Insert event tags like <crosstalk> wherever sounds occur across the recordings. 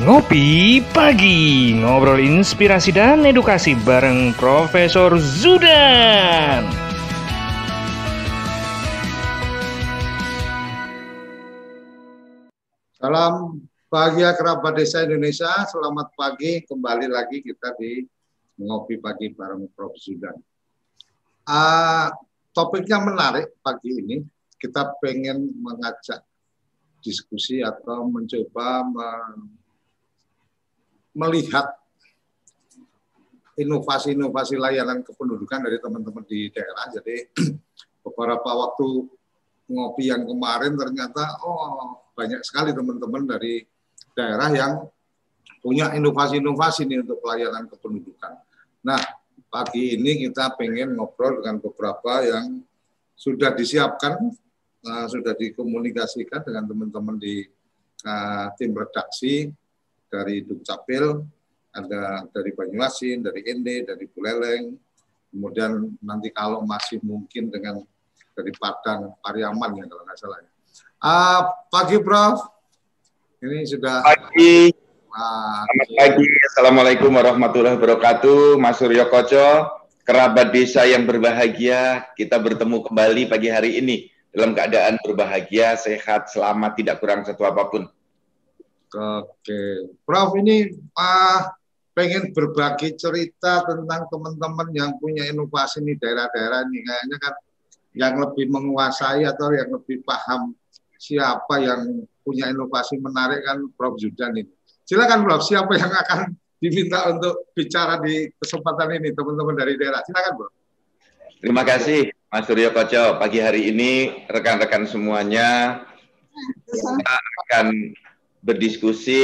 Ngopi Pagi Ngobrol inspirasi dan edukasi bareng Profesor Zudan. Salam bahagia kerabat desa Indonesia. Selamat pagi, kembali lagi kita di Ngopi Pagi bareng Prof. Zudan. Uh, Topiknya menarik pagi ini. Kita pengen mengajak diskusi atau mencoba melihat inovasi-inovasi layanan kependudukan dari teman-teman di daerah. Jadi <clears throat> beberapa waktu ngopi yang kemarin ternyata oh banyak sekali teman-teman dari daerah yang punya inovasi-inovasi nih untuk pelayanan kependudukan. Nah, pagi ini kita pengen ngobrol dengan beberapa yang sudah disiapkan, uh, sudah dikomunikasikan dengan teman-teman di uh, tim redaksi dari Dukcapil, ada dari Banyuasin, dari Ende, dari Buleleng, kemudian nanti kalau masih mungkin dengan dari Padang, Pariaman ya kalau nggak salah. Uh, pagi Prof, ini sudah pagi. Ah, Selamat pagi, Assalamualaikum warahmatullahi wabarakatuh, Mas Suryo Koco, kerabat desa yang berbahagia, kita bertemu kembali pagi hari ini dalam keadaan berbahagia, sehat, selamat, tidak kurang satu apa pun. Oke, Prof ini uh, pengen berbagi cerita tentang teman-teman yang punya inovasi di daerah-daerah ini kayaknya kan yang lebih menguasai atau yang lebih paham siapa yang punya inovasi menarik kan Prof Zudan ini. Silakan Prof, siapa yang akan diminta untuk bicara di kesempatan ini teman-teman dari daerah. Silakan Prof. Terima kasih Mas Suryo Koco. Pagi hari ini rekan-rekan semuanya kita akan berdiskusi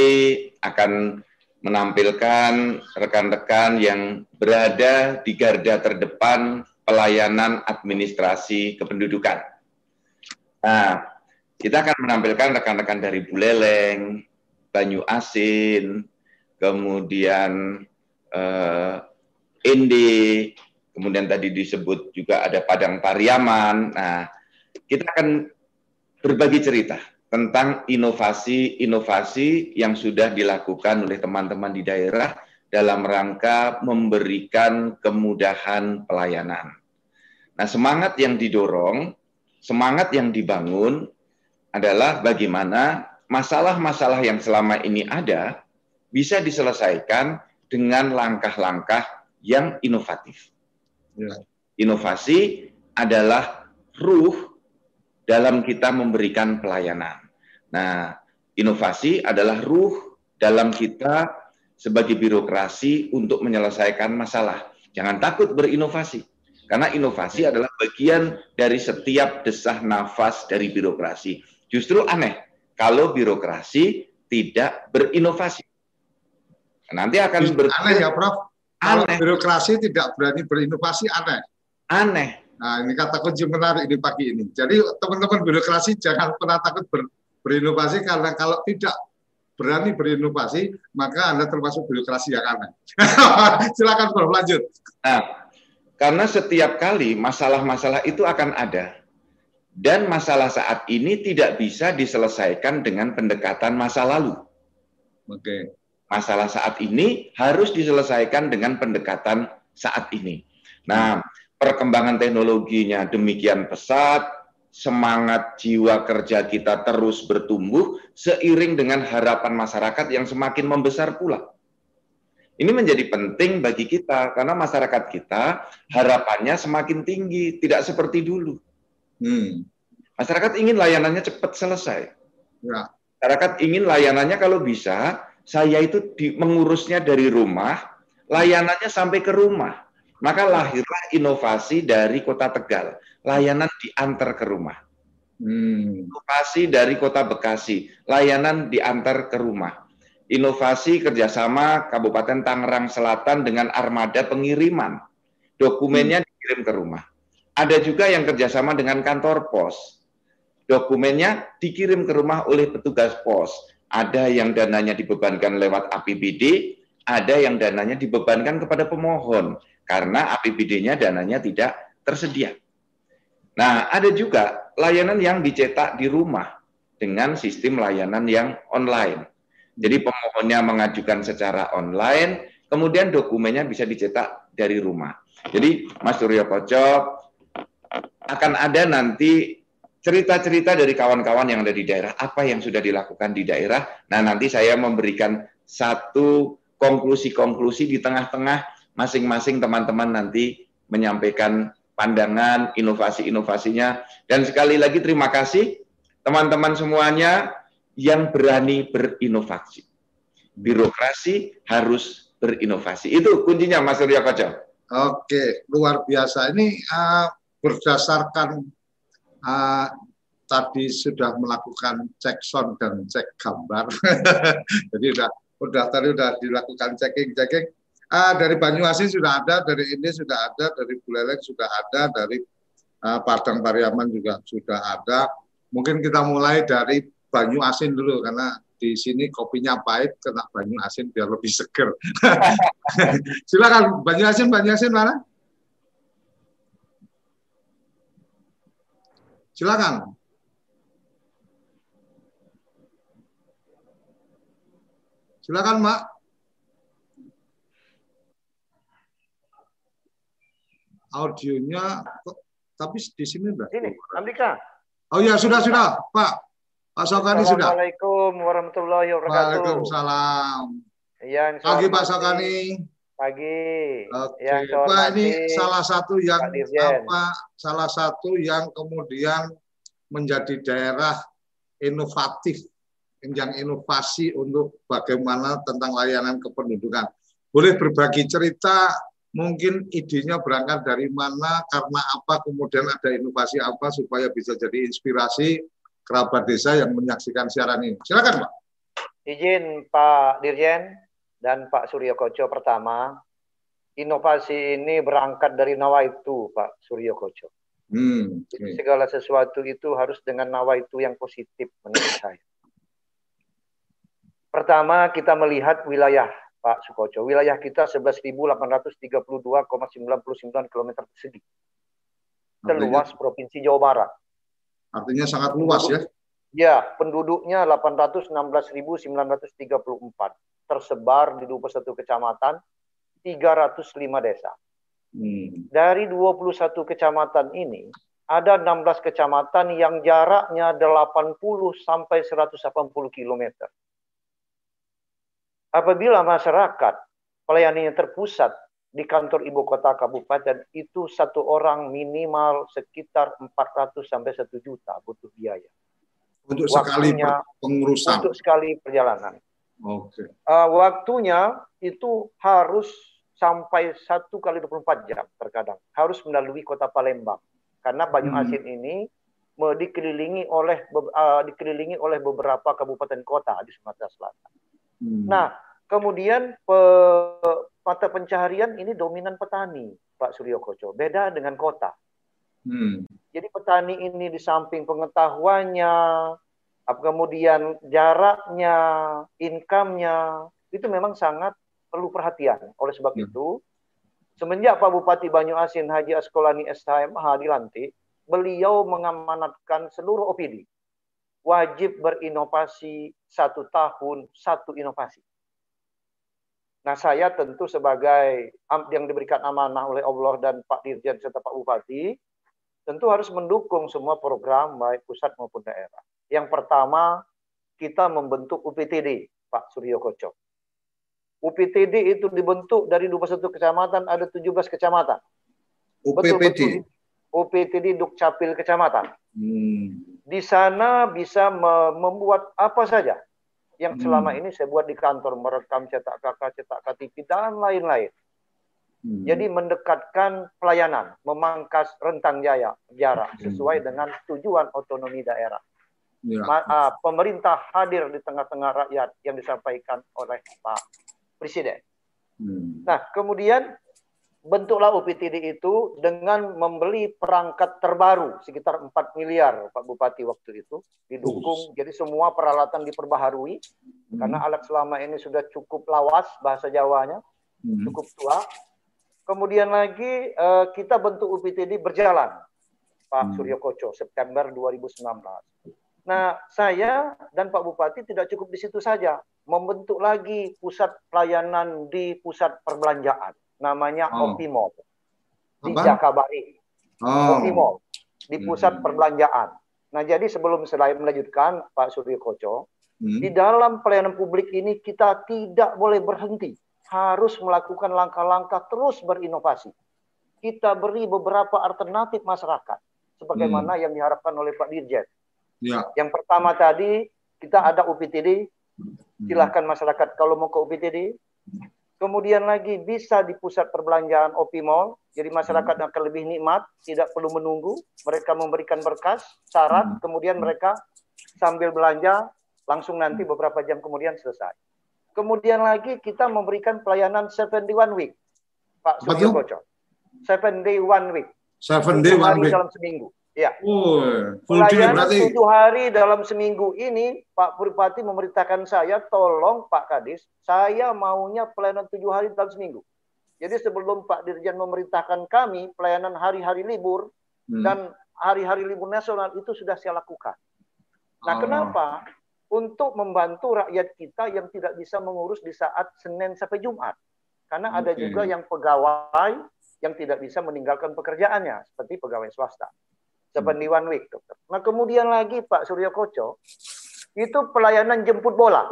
akan menampilkan rekan-rekan yang berada di garda terdepan pelayanan administrasi kependudukan. Nah, kita akan menampilkan rekan-rekan dari Buleleng, Banyu Asin, kemudian eh, Indi, kemudian tadi disebut juga ada Padang Pariaman. Nah, kita akan berbagi cerita tentang inovasi-inovasi yang sudah dilakukan oleh teman-teman di daerah dalam rangka memberikan kemudahan pelayanan. Nah, semangat yang didorong, semangat yang dibangun adalah bagaimana masalah-masalah yang selama ini ada bisa diselesaikan dengan langkah-langkah yang inovatif. Ya. Inovasi adalah ruh dalam kita memberikan pelayanan. Nah, inovasi adalah ruh dalam kita sebagai birokrasi untuk menyelesaikan masalah. Jangan takut berinovasi, karena inovasi adalah bagian dari setiap desah nafas dari birokrasi. Justru aneh kalau birokrasi tidak berinovasi. Nanti akan ber... aneh ya, Prof. Aneh. Kalau birokrasi tidak berani berinovasi aneh. Aneh. Nah, ini kata kunci menarik di pagi ini. Jadi teman-teman birokrasi jangan pernah takut ber, berinovasi karena kalau tidak berani berinovasi, maka Anda termasuk birokrasi yang aneh. <laughs> Silakan Prof, lanjut. Nah, karena setiap kali masalah-masalah itu akan ada. Dan masalah saat ini tidak bisa diselesaikan dengan pendekatan masa lalu. Oke. Masalah saat ini harus diselesaikan dengan pendekatan saat ini. Nah, perkembangan teknologinya demikian pesat, semangat jiwa kerja kita terus bertumbuh seiring dengan harapan masyarakat yang semakin membesar pula. Ini menjadi penting bagi kita karena masyarakat kita harapannya semakin tinggi, tidak seperti dulu. Hmm. Masyarakat ingin layanannya cepat selesai. Ya. Masyarakat ingin layanannya kalau bisa, saya itu di, mengurusnya dari rumah, layanannya sampai ke rumah. Maka lahirlah inovasi dari Kota Tegal, layanan diantar ke rumah. Hmm. Inovasi dari Kota Bekasi, layanan diantar ke rumah. Inovasi kerjasama Kabupaten Tangerang Selatan dengan armada pengiriman. Dokumennya hmm. dikirim ke rumah. Ada juga yang kerjasama dengan kantor pos. Dokumennya dikirim ke rumah oleh petugas pos. Ada yang dananya dibebankan lewat APBD, ada yang dananya dibebankan kepada pemohon karena APBD-nya dananya tidak tersedia. Nah, ada juga layanan yang dicetak di rumah dengan sistem layanan yang online. Jadi pemohonnya mengajukan secara online, kemudian dokumennya bisa dicetak dari rumah. Jadi Mas Suryo Koco akan ada nanti cerita-cerita dari kawan-kawan yang ada di daerah, apa yang sudah dilakukan di daerah. Nah, nanti saya memberikan satu konklusi-konklusi di tengah-tengah masing-masing teman-teman nanti menyampaikan pandangan, inovasi-inovasinya. Dan sekali lagi terima kasih teman-teman semuanya yang berani berinovasi. Birokrasi harus berinovasi. Itu kuncinya Mas Surya Koco. Oke, luar biasa. Ini uh, berdasarkan uh, tadi sudah melakukan cek sound dan cek gambar. <laughs> Jadi udah udah tadi udah dilakukan checking checking. Uh, dari Banyuasin sudah ada, dari ini sudah ada, dari Buleleng sudah ada, dari uh, Padang Pariaman juga sudah ada. Mungkin kita mulai dari banyu asin dulu karena di sini kopinya pahit kena banyu asin biar lebih seger. <laughs> Silakan banyu asin, banyu asin mana? Silakan. Silakan, Mbak. Audionya tapi di sini enggak. Ini, Andika. Oh ya, sudah sudah, Pak. Pak Sokani sudah. Assalamualaikum warahmatullahi wabarakatuh. Waalaikumsalam. Yang Pagi Pak Sokani. Pagi. Oke. Yang Pak ini salah satu yang apa? Salah satu yang kemudian menjadi daerah inovatif, yang inovasi untuk bagaimana tentang layanan kependudukan. Boleh berbagi cerita, mungkin idenya berangkat dari mana, karena apa, kemudian ada inovasi apa supaya bisa jadi inspirasi kerabat desa yang menyaksikan siaran ini. Silakan, Pak. Izin Pak Dirjen dan Pak Suryo Koco pertama, inovasi ini berangkat dari nawaitu Pak Suryo Koco. Hmm, okay. Segala sesuatu itu harus dengan nawaitu yang positif menurut saya. Pertama kita melihat wilayah Pak Sukoco. Wilayah kita 11.832,99 km persegi. Seluas Provinsi Jawa Barat. Artinya sangat luas ya? Ya, penduduknya 816.934 tersebar di 21 kecamatan, 305 desa. Hmm. Dari 21 kecamatan ini, ada 16 kecamatan yang jaraknya 80 sampai 180 km. Apabila masyarakat pelayanannya terpusat di kantor ibu kota kabupaten itu satu orang minimal sekitar 400 sampai 1 juta butuh biaya. Untuk sekali pengurusan. Untuk sekali perjalanan. Oke. Okay. Uh, waktunya itu harus sampai satu kali 24 jam terkadang. Harus melalui kota Palembang. Karena Banyu hmm. Asin ini dikelilingi oleh uh, dikelilingi oleh beberapa kabupaten kota di Sumatera Selatan. Hmm. Nah, kemudian pe, mata pencaharian ini dominan petani, Pak Suryo Koco. Beda dengan kota. Hmm. Jadi petani ini di samping pengetahuannya, kemudian jaraknya, income-nya, itu memang sangat perlu perhatian. Oleh sebab hmm. itu, semenjak Pak Bupati Banyu Asin Haji Askolani SHMH dilantik, beliau mengamanatkan seluruh OPD wajib berinovasi satu tahun satu inovasi. Nah, saya tentu sebagai yang diberikan amanah oleh Allah dan Pak Dirjen serta Pak Bupati, tentu harus mendukung semua program baik pusat maupun daerah. Yang pertama, kita membentuk UPTD, Pak Suryo Kocok. UPTD itu dibentuk dari 21 kecamatan, ada 17 kecamatan. UPPD? Betul, betul. UPTD Dukcapil Kecamatan. Hmm. Di sana bisa membuat apa saja yang hmm. selama ini saya buat di kantor merekam cetak kakak, cetak KTP dan lain-lain. Hmm. Jadi mendekatkan pelayanan, memangkas rentang jaya, jarak hmm. sesuai dengan tujuan otonomi daerah. Ya. Uh, pemerintah hadir di tengah-tengah rakyat yang disampaikan oleh Pak Presiden. Hmm. Nah, kemudian bentuklah UPTD itu dengan membeli perangkat terbaru sekitar 4 miliar Pak Bupati waktu itu didukung. Jadi semua peralatan diperbaharui hmm. karena alat selama ini sudah cukup lawas bahasa Jawanya, hmm. cukup tua. Kemudian lagi uh, kita bentuk UPTD berjalan Pak hmm. Suryo Koco September 2019. Nah, saya dan Pak Bupati tidak cukup di situ saja. membentuk lagi pusat pelayanan di pusat perbelanjaan namanya oh. Di Jakabari. Oh. Di pusat hmm. perbelanjaan. Nah, jadi sebelum saya melanjutkan Pak Suryo Koco, hmm. di dalam pelayanan publik ini kita tidak boleh berhenti, harus melakukan langkah-langkah terus berinovasi. Kita beri beberapa alternatif masyarakat sebagaimana hmm. yang diharapkan oleh Pak Dirjen. Ya. Yang pertama tadi kita ada UPTD, hmm. silahkan masyarakat kalau mau ke UPTD. Kemudian lagi bisa di pusat perbelanjaan OP Mall, jadi masyarakat hmm. akan lebih nikmat, tidak perlu menunggu. Mereka memberikan berkas, syarat, kemudian mereka sambil belanja langsung nanti beberapa jam kemudian selesai. Kemudian lagi kita memberikan pelayanan seven day one week, Pak Suryo Koco. Seven day one week. Seven day one week. dalam seminggu. Ya. Oh, Pelayanan berarti... tujuh hari dalam seminggu ini, Pak Bupati memerintahkan saya, tolong Pak Kadis, saya maunya pelayanan tujuh hari dalam seminggu. Jadi sebelum Pak Dirjen memerintahkan kami pelayanan hari-hari libur hmm. dan hari-hari libur nasional itu sudah saya lakukan. Nah, oh. kenapa? Untuk membantu rakyat kita yang tidak bisa mengurus di saat Senin sampai Jumat. Karena okay. ada juga yang pegawai yang tidak bisa meninggalkan pekerjaannya, seperti pegawai swasta. Seperti one week, dokter. Nah kemudian lagi Pak Suryo Koco, itu pelayanan jemput bola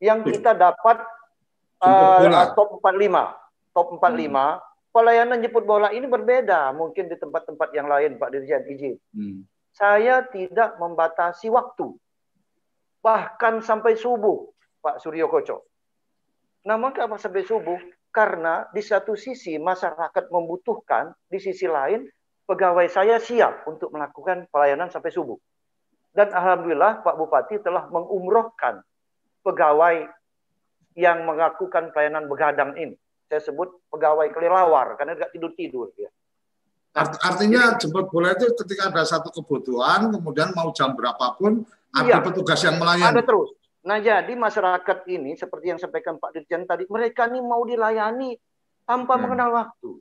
yang kita dapat uh, top 45. Top 45, hmm. pelayanan jemput bola ini berbeda mungkin di tempat-tempat yang lain Pak Dirjen izin. Hmm. Saya tidak membatasi waktu. Bahkan sampai subuh Pak Suryo Koco. Nah, maka sampai subuh karena di satu sisi masyarakat membutuhkan, di sisi lain pegawai saya siap untuk melakukan pelayanan sampai subuh. Dan alhamdulillah Pak Bupati telah mengumrohkan pegawai yang melakukan pelayanan begadang ini. Saya sebut pegawai kelelawar karena tidak tidur-tidur ya. Artinya jemput bola itu ketika ada satu kebutuhan, kemudian mau jam berapapun ada iya, petugas yang melayani. Ada terus. Nah jadi masyarakat ini seperti yang sampaikan Pak Dirjen tadi, mereka ini mau dilayani tanpa hmm. mengenal waktu.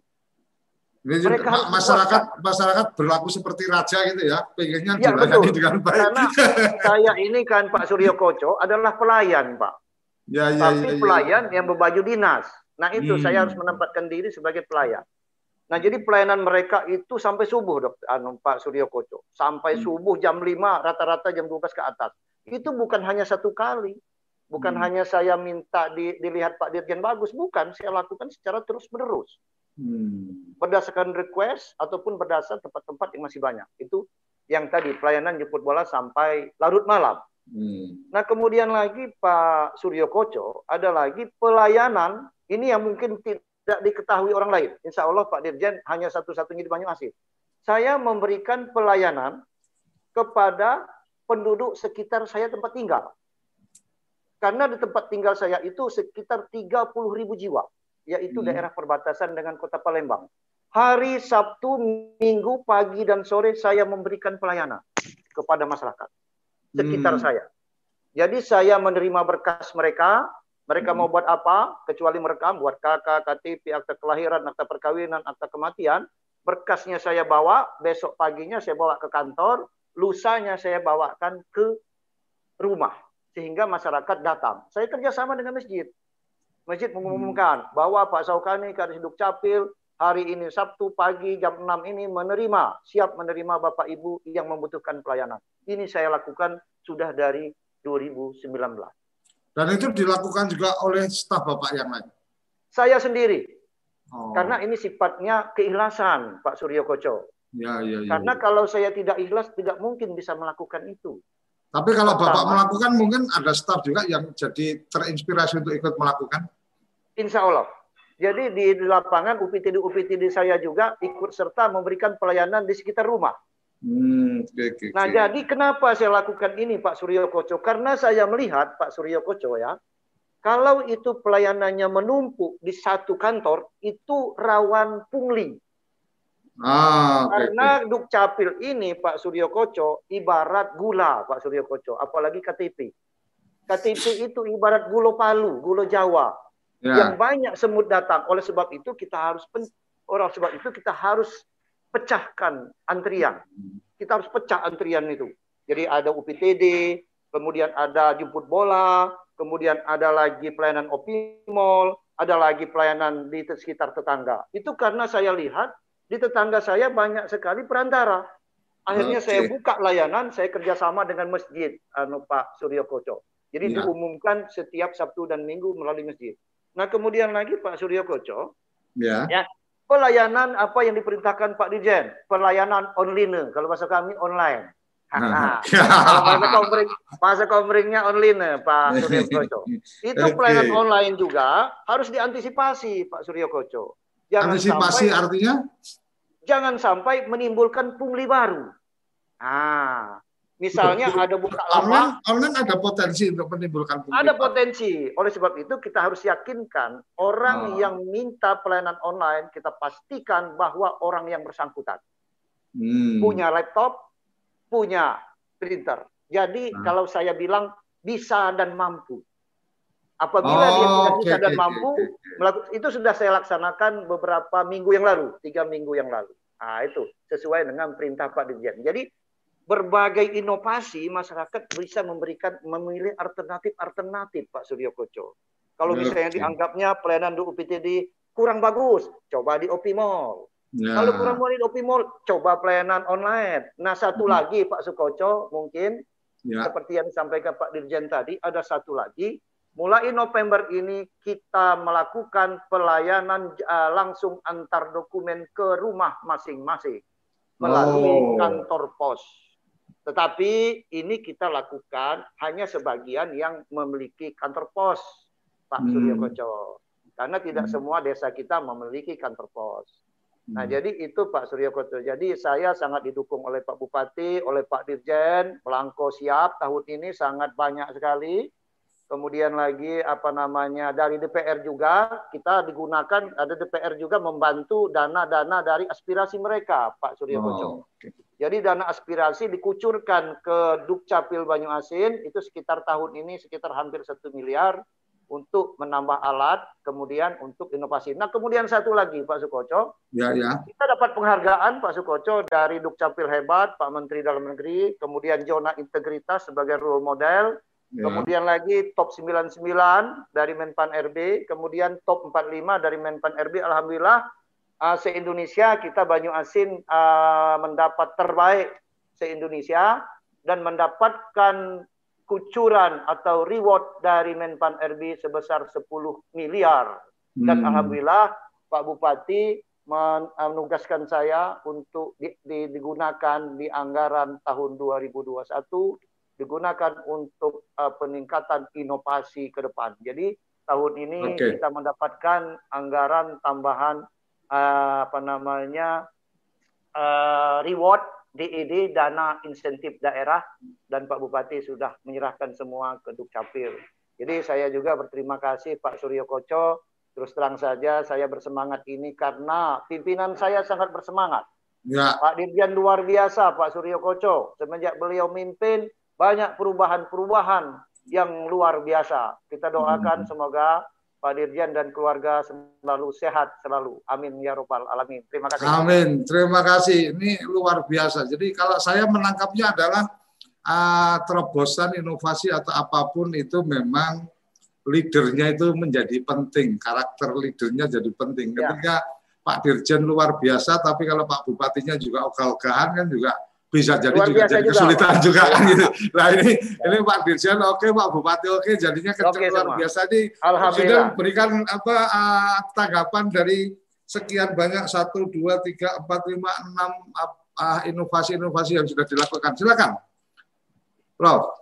Mereka masyarakat masyarakat berlaku seperti raja gitu ya, pengennya ya, dilayani betul. dengan baik. Karena <laughs> saya ini kan Pak Suryo Koco adalah pelayan Pak. Ya, ya, Tapi ya, ya. pelayan yang berbaju dinas. Nah itu hmm. saya harus menempatkan diri sebagai pelayan. Nah jadi pelayanan mereka itu sampai subuh dok, anu, Pak Suryo Koco. Sampai hmm. subuh jam 5, rata-rata jam 12 ke atas itu bukan hanya satu kali. Bukan hmm. hanya saya minta di, dilihat Pak Dirjen bagus, bukan. Saya lakukan secara terus-menerus. Hmm. Berdasarkan request ataupun berdasarkan tempat-tempat yang masih banyak. Itu yang tadi pelayanan jemput bola sampai larut malam. Hmm. Nah kemudian lagi Pak Suryo Koco ada lagi pelayanan ini yang mungkin tidak diketahui orang lain. Insya Allah Pak Dirjen hanya satu-satunya di Banyuasin. Saya memberikan pelayanan kepada penduduk sekitar saya tempat tinggal. Karena di tempat tinggal saya itu sekitar 30 ribu jiwa, yaitu hmm. daerah perbatasan dengan kota Palembang. Hari Sabtu, Minggu, pagi, dan sore saya memberikan pelayanan kepada masyarakat sekitar hmm. saya. Jadi saya menerima berkas mereka, mereka hmm. mau buat apa, kecuali mereka buat KK, KTP, akta kelahiran, akta perkawinan, akta kematian, berkasnya saya bawa, besok paginya saya bawa ke kantor, lusanya saya bawakan ke rumah sehingga masyarakat datang. Saya kerjasama dengan masjid. Masjid mengumumkan bahwa Pak Saukani Kadis Capil hari ini Sabtu pagi jam 6 ini menerima, siap menerima Bapak Ibu yang membutuhkan pelayanan. Ini saya lakukan sudah dari 2019. Dan itu dilakukan juga oleh staf Bapak yang lain? Saya sendiri. Oh. Karena ini sifatnya keikhlasan Pak Suryo Koco. Ya, ya, ya. Karena kalau saya tidak ikhlas, tidak mungkin bisa melakukan itu. Tapi kalau Pertama, Bapak melakukan, mungkin ada staf juga yang jadi terinspirasi untuk ikut melakukan? Insya Allah. Jadi di lapangan UPTD-UPTD saya juga ikut serta memberikan pelayanan di sekitar rumah. Hmm, okay, okay, nah, jadi kenapa saya lakukan ini Pak Suryo Koco? Karena saya melihat Pak Suryo Koco ya, kalau itu pelayanannya menumpuk di satu kantor, itu rawan pungli. Ah, Karena okay. Dukcapil ini Pak Suryo Koco ibarat gula Pak Suryo Koco, apalagi KTP. KTP itu ibarat gula Palu, gula Jawa. Ya. Yang banyak semut datang. Oleh sebab itu kita harus orang sebab itu kita harus pecahkan antrian. Kita harus pecah antrian itu. Jadi ada UPTD, kemudian ada jemput bola, kemudian ada lagi pelayanan Opimol, ada lagi pelayanan di sekitar tetangga. Itu karena saya lihat di tetangga saya banyak sekali perantara. Akhirnya okay. saya buka layanan, saya kerjasama dengan masjid, anu Pak Suryo Koco. Jadi ya. diumumkan setiap Sabtu dan Minggu melalui masjid. Nah kemudian lagi Pak Suryo Koco, ya. ya pelayanan apa yang diperintahkan Pak Dijen, pelayanan online, kalau bahasa kami online. Nah, masa komring, masa komringnya online Pak Suryo Koco. <laughs> Itu okay. pelayanan online juga harus diantisipasi Pak Suryo Koco. Jangan Antisipasi sampai, artinya? Jangan sampai menimbulkan pungli baru. Nah, misalnya Betul. ada buka lama. Online, online ada potensi untuk menimbulkan pungli Ada potensi. Oleh sebab itu kita harus yakinkan orang oh. yang minta pelayanan online, kita pastikan bahwa orang yang bersangkutan. Hmm. Punya laptop, punya printer. Jadi nah. kalau saya bilang bisa dan mampu. Apabila oh, dia tidak bisa okay, dan okay, mampu, okay. itu sudah saya laksanakan beberapa minggu yang lalu, tiga minggu yang lalu. Nah, itu sesuai dengan perintah Pak Dirjen. Jadi berbagai inovasi masyarakat bisa memberikan memilih alternatif-alternatif Pak Suryo Koco. Kalau misalnya dianggapnya pelayanan di UPTD kurang bagus, coba di Opimol. Ya. Kalau kurang mau di Opimol, coba pelayanan online. Nah satu hmm. lagi Pak Sukoco mungkin ya. seperti yang disampaikan Pak Dirjen tadi, ada satu lagi mulai November ini kita melakukan pelayanan uh, langsung antar dokumen ke rumah masing-masing melalui oh. kantor pos. Tetapi ini kita lakukan hanya sebagian yang memiliki kantor pos, Pak hmm. Suryo Koco. Karena tidak hmm. semua desa kita memiliki kantor pos. Nah, hmm. jadi itu Pak Suryo Koco. Jadi saya sangat didukung oleh Pak Bupati, oleh Pak Dirjen, Melangko siap tahun ini sangat banyak sekali kemudian lagi apa namanya dari DPR juga kita digunakan ada DPR juga membantu dana-dana dari aspirasi mereka Pak Surya Oh, okay. Jadi dana aspirasi dikucurkan ke Dukcapil Banyuasin itu sekitar tahun ini sekitar hampir satu miliar untuk menambah alat, kemudian untuk inovasi. Nah, kemudian satu lagi Pak Sukoco, ya, ya. kita dapat penghargaan Pak Sukoco dari Dukcapil hebat, Pak Menteri Dalam Negeri, kemudian zona integritas sebagai role model, Ya. Kemudian lagi top 99 dari Menpan RB, kemudian top 45 dari Menpan RB. Alhamdulillah uh, se-Indonesia kita Banyu Asin uh, mendapat terbaik se-Indonesia dan mendapatkan kucuran atau reward dari Menpan RB sebesar 10 miliar. Dan hmm. alhamdulillah Pak Bupati menugaskan saya untuk di, di, digunakan di anggaran tahun 2021 digunakan untuk uh, peningkatan inovasi ke depan. Jadi tahun ini okay. kita mendapatkan anggaran tambahan uh, apa namanya uh, reward DED dana insentif daerah dan Pak Bupati sudah menyerahkan semua ke Dukcapil. Jadi saya juga berterima kasih Pak Suryo Koco. Terus terang saja saya bersemangat ini karena pimpinan saya sangat bersemangat. Ya. Pak Dirjen luar biasa Pak Suryo Koco. Semenjak beliau mimpin banyak perubahan-perubahan yang luar biasa. Kita doakan hmm. semoga Pak Dirjen dan keluarga selalu sehat selalu. Amin ya robbal alamin. Terima kasih. Amin. Terima kasih. Ini luar biasa. Jadi kalau saya menangkapnya adalah uh, terobosan inovasi atau apa pun itu memang leadernya itu menjadi penting. Karakter leadernya jadi penting. Ya. Ketika ya. Pak Dirjen luar biasa, tapi kalau Pak Bupatinya juga ogah-ogahan kan juga bisa jadi Luar juga jadi juga, kesulitan juga kan gitu. <laughs> Nah ini ya. ini Pak Dirjen oke okay, Pak Bupati oke okay, jadinya kencang okay, luar biasa ini Presiden berikan apa uh, tanggapan dari sekian banyak satu dua tiga empat lima enam uh, inovasi-inovasi yang sudah dilakukan. Silakan, Prof.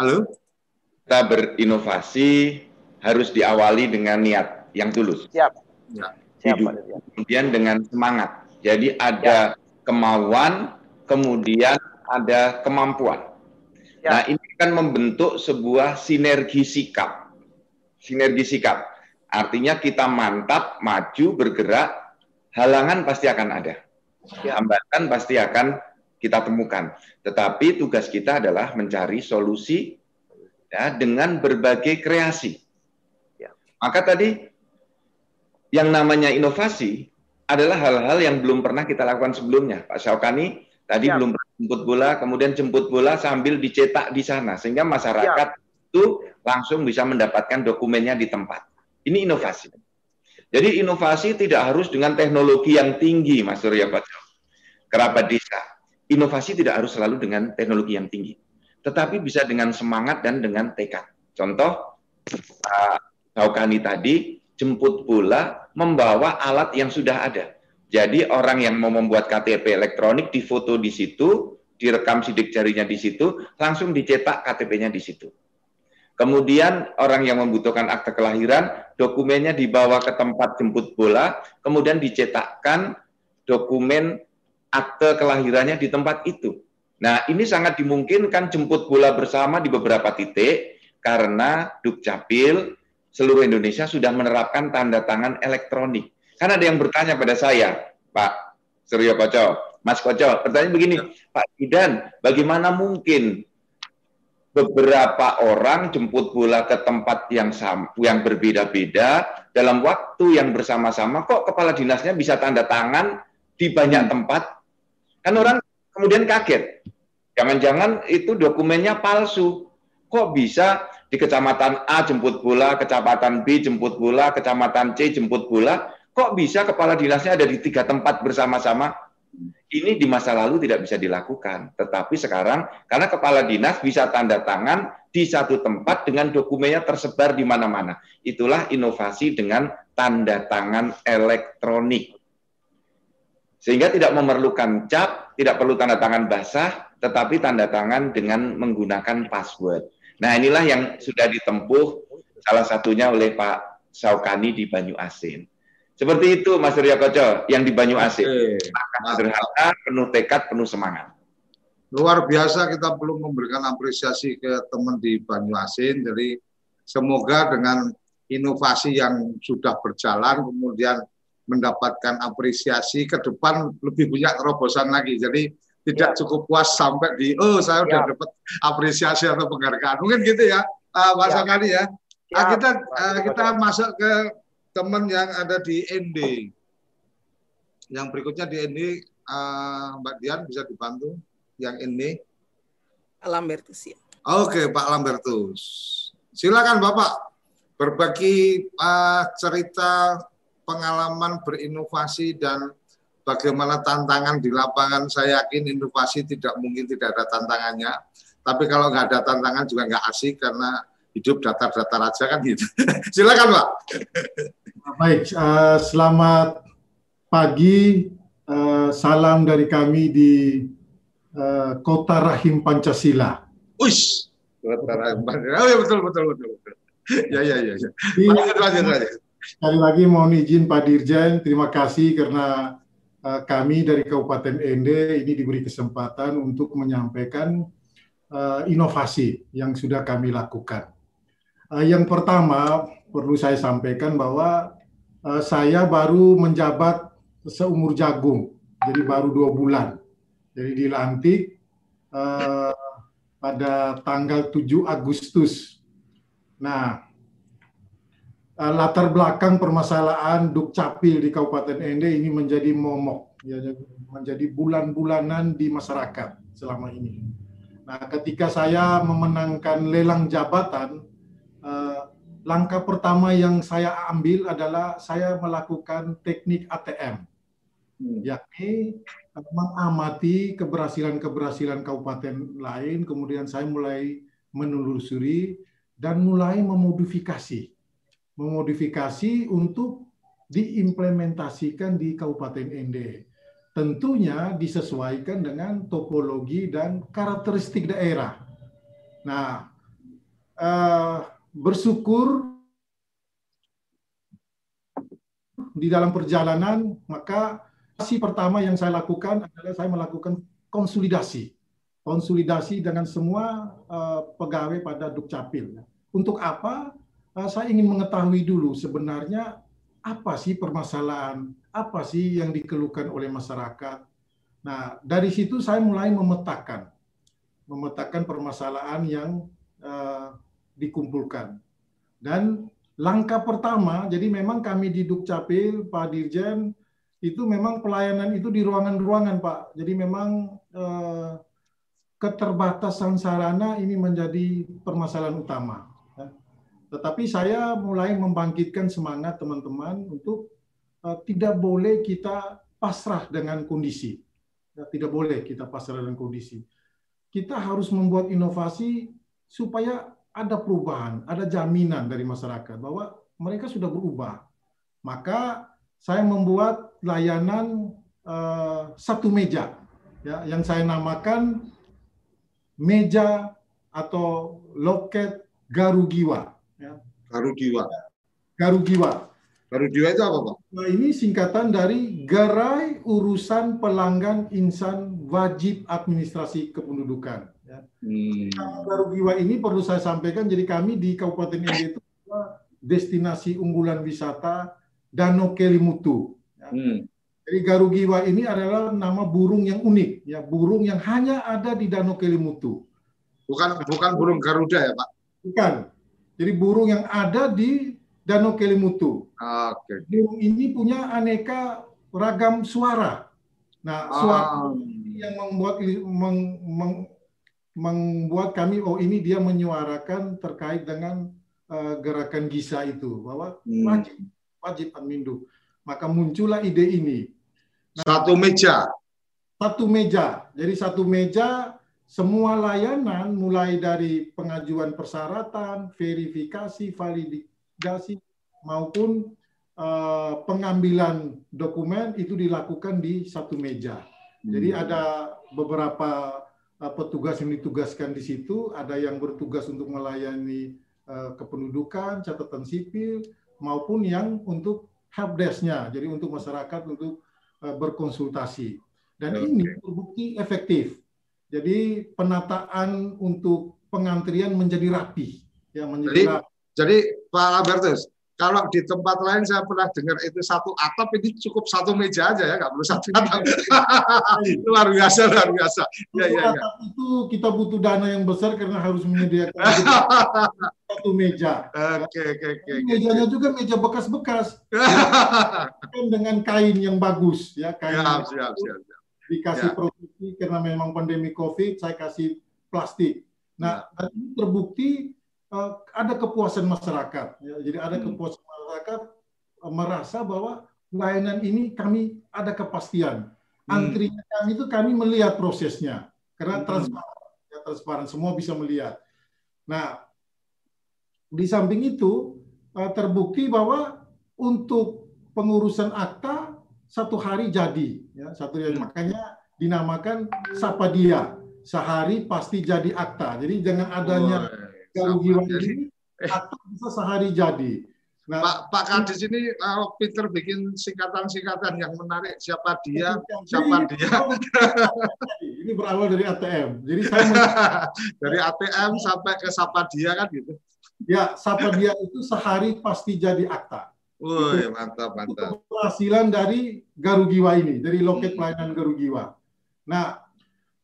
Halo. Kita berinovasi harus diawali dengan niat yang tulus. Siap. Ya. Siap. Kemudian dengan semangat. Jadi ada ya kemauan, kemudian ada kemampuan. Ya. Nah, ini akan membentuk sebuah sinergi sikap. Sinergi sikap. Artinya kita mantap, maju, bergerak, halangan pasti akan ada. Ya. Hambatan pasti akan kita temukan. Tetapi tugas kita adalah mencari solusi ya, dengan berbagai kreasi. Ya. Maka tadi yang namanya inovasi adalah hal-hal yang belum pernah kita lakukan sebelumnya. Pak Syaukani tadi ya. belum jemput bola, kemudian jemput bola sambil dicetak di sana, sehingga masyarakat ya. itu langsung bisa mendapatkan dokumennya di tempat. Ini inovasi. Jadi inovasi tidak harus dengan teknologi yang tinggi, Mas Surya Bajo. Kerabat desa. Inovasi tidak harus selalu dengan teknologi yang tinggi. Tetapi bisa dengan semangat dan dengan tekad. Contoh, Pak Daukani tadi jemput bola membawa alat yang sudah ada. Jadi orang yang mau membuat KTP elektronik difoto di situ, direkam sidik jarinya di situ, langsung dicetak KTP-nya di situ. Kemudian orang yang membutuhkan akte kelahiran, dokumennya dibawa ke tempat jemput bola, kemudian dicetakkan dokumen akte kelahirannya di tempat itu. Nah, ini sangat dimungkinkan jemput bola bersama di beberapa titik karena Dukcapil seluruh Indonesia sudah menerapkan tanda tangan elektronik. Kan ada yang bertanya pada saya, Pak Suryo Koco, Mas Koco, pertanyaan begini, Pak Idan, bagaimana mungkin beberapa orang jemput bola ke tempat yang sama, yang berbeda-beda dalam waktu yang bersama-sama kok kepala dinasnya bisa tanda tangan di banyak hmm. tempat kan orang kemudian kaget jangan-jangan itu dokumennya palsu kok bisa di kecamatan A jemput bola kecamatan B jemput bola kecamatan C jemput bola kok bisa kepala dinasnya ada di tiga tempat bersama-sama ini di masa lalu tidak bisa dilakukan, tetapi sekarang karena kepala dinas bisa tanda tangan di satu tempat dengan dokumennya tersebar di mana-mana. Itulah inovasi dengan tanda tangan elektronik. Sehingga tidak memerlukan cap, tidak perlu tanda tangan basah, tetapi tanda tangan dengan menggunakan password. Nah, inilah yang sudah ditempuh salah satunya oleh Pak Saukani di Banyu Asin. Seperti itu Mas Surya Koco yang di Banyu Asih. Sederhana, penuh tekad, penuh semangat. Luar biasa kita perlu memberikan apresiasi ke teman di Banyu Asin. Jadi semoga dengan inovasi yang sudah berjalan kemudian mendapatkan apresiasi ke depan lebih banyak terobosan lagi. Jadi tidak ya. cukup puas sampai di oh saya sudah ya. dapat apresiasi atau penghargaan. Mungkin gitu ya, uh, Mas ya. Akani ya. ya. Uh, kita uh, kita masuk ke teman yang ada di ND. Yang berikutnya di ND, uh, Mbak Dian bisa dibantu yang ini. Lambertus ya. Oke, Pak Lambertus. Silakan Bapak berbagi uh, cerita pengalaman berinovasi dan bagaimana tantangan di lapangan. Saya yakin inovasi tidak mungkin tidak ada tantangannya. Tapi kalau nggak ada tantangan juga nggak asik karena hidup datar-datar aja kan gitu. <laughs> Silakan Pak. Baik, uh, selamat pagi. Uh, salam dari kami di uh, Kota Rahim Pancasila. Ush, Kota Rahim Pancasila. Oh ya betul betul betul betul. ya ya ya. ya. Lanjut lanjut lanjut. Sekali lagi mohon izin Pak Dirjen, terima kasih karena kami dari Kabupaten Ende ini diberi kesempatan untuk menyampaikan uh, inovasi yang sudah kami lakukan. Uh, yang pertama perlu saya sampaikan bahwa saya baru menjabat seumur jagung, jadi baru dua bulan. Jadi dilantik pada tanggal 7 Agustus. Nah, uh, latar belakang permasalahan Dukcapil di Kabupaten Ende ini menjadi momok, ya, menjadi bulan-bulanan di masyarakat selama ini. Nah, ketika saya memenangkan lelang jabatan, langkah pertama yang saya ambil adalah saya melakukan teknik ATM, hmm. yakni mengamati keberhasilan-keberhasilan kabupaten lain, kemudian saya mulai menelusuri dan mulai memodifikasi, memodifikasi untuk diimplementasikan di Kabupaten Ende. Tentunya disesuaikan dengan topologi dan karakteristik daerah. Nah, uh, bersyukur di dalam perjalanan, maka si pertama yang saya lakukan adalah saya melakukan konsolidasi. Konsolidasi dengan semua uh, pegawai pada Dukcapil. Untuk apa? Uh, saya ingin mengetahui dulu sebenarnya apa sih permasalahan, apa sih yang dikeluhkan oleh masyarakat. Nah, dari situ saya mulai memetakan, memetakan permasalahan yang uh, dikumpulkan. Dan langkah pertama, jadi memang kami di Dukcapil, Pak Dirjen, itu memang pelayanan itu di ruangan-ruangan, Pak. Jadi memang eh, keterbatasan sarana ini menjadi permasalahan utama. Tetapi saya mulai membangkitkan semangat teman-teman untuk uh, tidak boleh kita pasrah dengan kondisi. Ya, tidak boleh kita pasrah dengan kondisi. Kita harus membuat inovasi supaya ada perubahan, ada jaminan dari masyarakat bahwa mereka sudah berubah. Maka saya membuat layanan uh, satu meja, ya, yang saya namakan meja atau loket Garugiwa. Ya. Garugiwa. Garugiwa. Garugiwa itu apa Pak? Nah, ini singkatan dari Gerai Urusan Pelanggan Insan Wajib Administrasi Kependudukan. Ya. Hmm. Garugiwa ini perlu saya sampaikan, jadi kami di Kabupaten ini itu destinasi unggulan wisata Danau Kelimutu. Ya. Hmm. Jadi Garugiwa ini adalah nama burung yang unik, ya burung yang hanya ada di Danau Kelimutu. Bukan bukan burung Garuda ya Pak? Bukan. Jadi burung yang ada di Danau Kelimutu. Oke. Burung ini punya aneka ragam suara. Nah, suara ah. yang membuat meng, meng, membuat kami oh ini dia menyuarakan terkait dengan uh, gerakan Gisa itu bahwa hmm. wajib wajib admindu. Maka muncullah ide ini satu meja. Satu meja. Jadi satu meja semua layanan mulai dari pengajuan persyaratan, verifikasi, validasi maupun uh, pengambilan dokumen itu dilakukan di satu meja. Hmm. Jadi ada beberapa uh, petugas yang ditugaskan di situ, ada yang bertugas untuk melayani uh, kependudukan, catatan sipil maupun yang untuk helpdesk-nya. Jadi untuk masyarakat untuk berkonsultasi. Dan okay. ini terbukti efektif. Jadi penataan untuk pengantrian menjadi rapi, ya menjadi jadi, rapi. Jadi Pak Albertus, kalau di tempat lain saya pernah dengar itu satu atap ini cukup satu meja aja ya, nggak perlu satu atap. <laughs> luar biasa, luar biasa. Ya, ya, ya. Itu kita butuh dana yang besar karena harus menyediakan <laughs> satu meja. Oke, oke, oke. Mejanya juga meja bekas-bekas. <laughs> dengan kain yang bagus, ya kain. Siap, siap, siap, siap. Dikasih ya. produksi karena memang pandemi COVID, saya kasih plastik. Nah, ya. ini terbukti uh, ada kepuasan masyarakat. Ya. Jadi ada hmm. kepuasan masyarakat uh, merasa bahwa layanan ini kami ada kepastian. Hmm. Antrinya kami itu kami melihat prosesnya karena hmm. transparan, ya, transparan semua bisa melihat. Nah, di samping itu uh, terbukti bahwa untuk pengurusan akta satu hari jadi, ya satu hari makanya dinamakan Sapadia sehari pasti jadi akta. Jadi dengan adanya oh, ini eh. atau bisa sehari jadi. Nah, Pak Pak Kadis ini uh, Peter bikin singkatan-singkatan yang menarik. Siapa dia? Siapa dia? Ini berawal dari ATM. Jadi saya <laughs> dari ATM sampai ke Sapa dia kan gitu. Ya, Sapa dia itu sehari pasti jadi akta. Woi, mantap, mantap. Itu keberhasilan dari Garugiwa ini, dari loket hmm. pelayanan Garugiwa. Nah,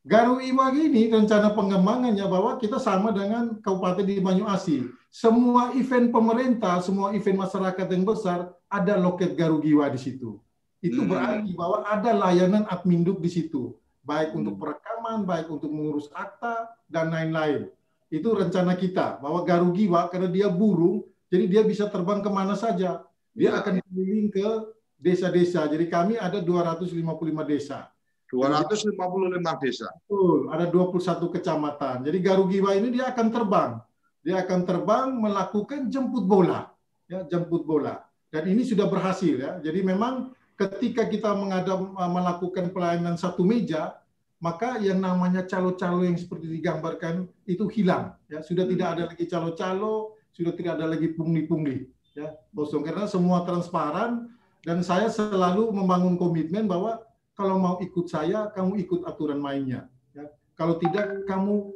Garu Iwa ini rencana pengembangannya bahwa kita sama dengan Kabupaten di Banyuasi. Semua event pemerintah, semua event masyarakat yang besar ada loket Garu Giwa di situ. Itu hmm. berarti bahwa ada layanan adminduk di situ, baik hmm. untuk perekaman, baik untuk mengurus akta dan lain-lain. Itu rencana kita bahwa Garu Giwa karena dia burung, jadi dia bisa terbang ke mana saja. Dia akan keliling ke desa-desa. Jadi kami ada 255 desa 255 desa. Betul, ada 21 kecamatan. Jadi Garugiwa ini dia akan terbang. Dia akan terbang melakukan jemput bola. Ya, jemput bola. Dan ini sudah berhasil ya. Jadi memang ketika kita mengadam, melakukan pelayanan satu meja, maka yang namanya calo-calo yang seperti digambarkan itu hilang. Ya, sudah tidak ada lagi calo-calo, sudah tidak ada lagi pungli-pungli. Ya, bosong karena semua transparan dan saya selalu membangun komitmen bahwa kalau mau ikut saya, kamu ikut aturan mainnya. Ya. Kalau tidak, kamu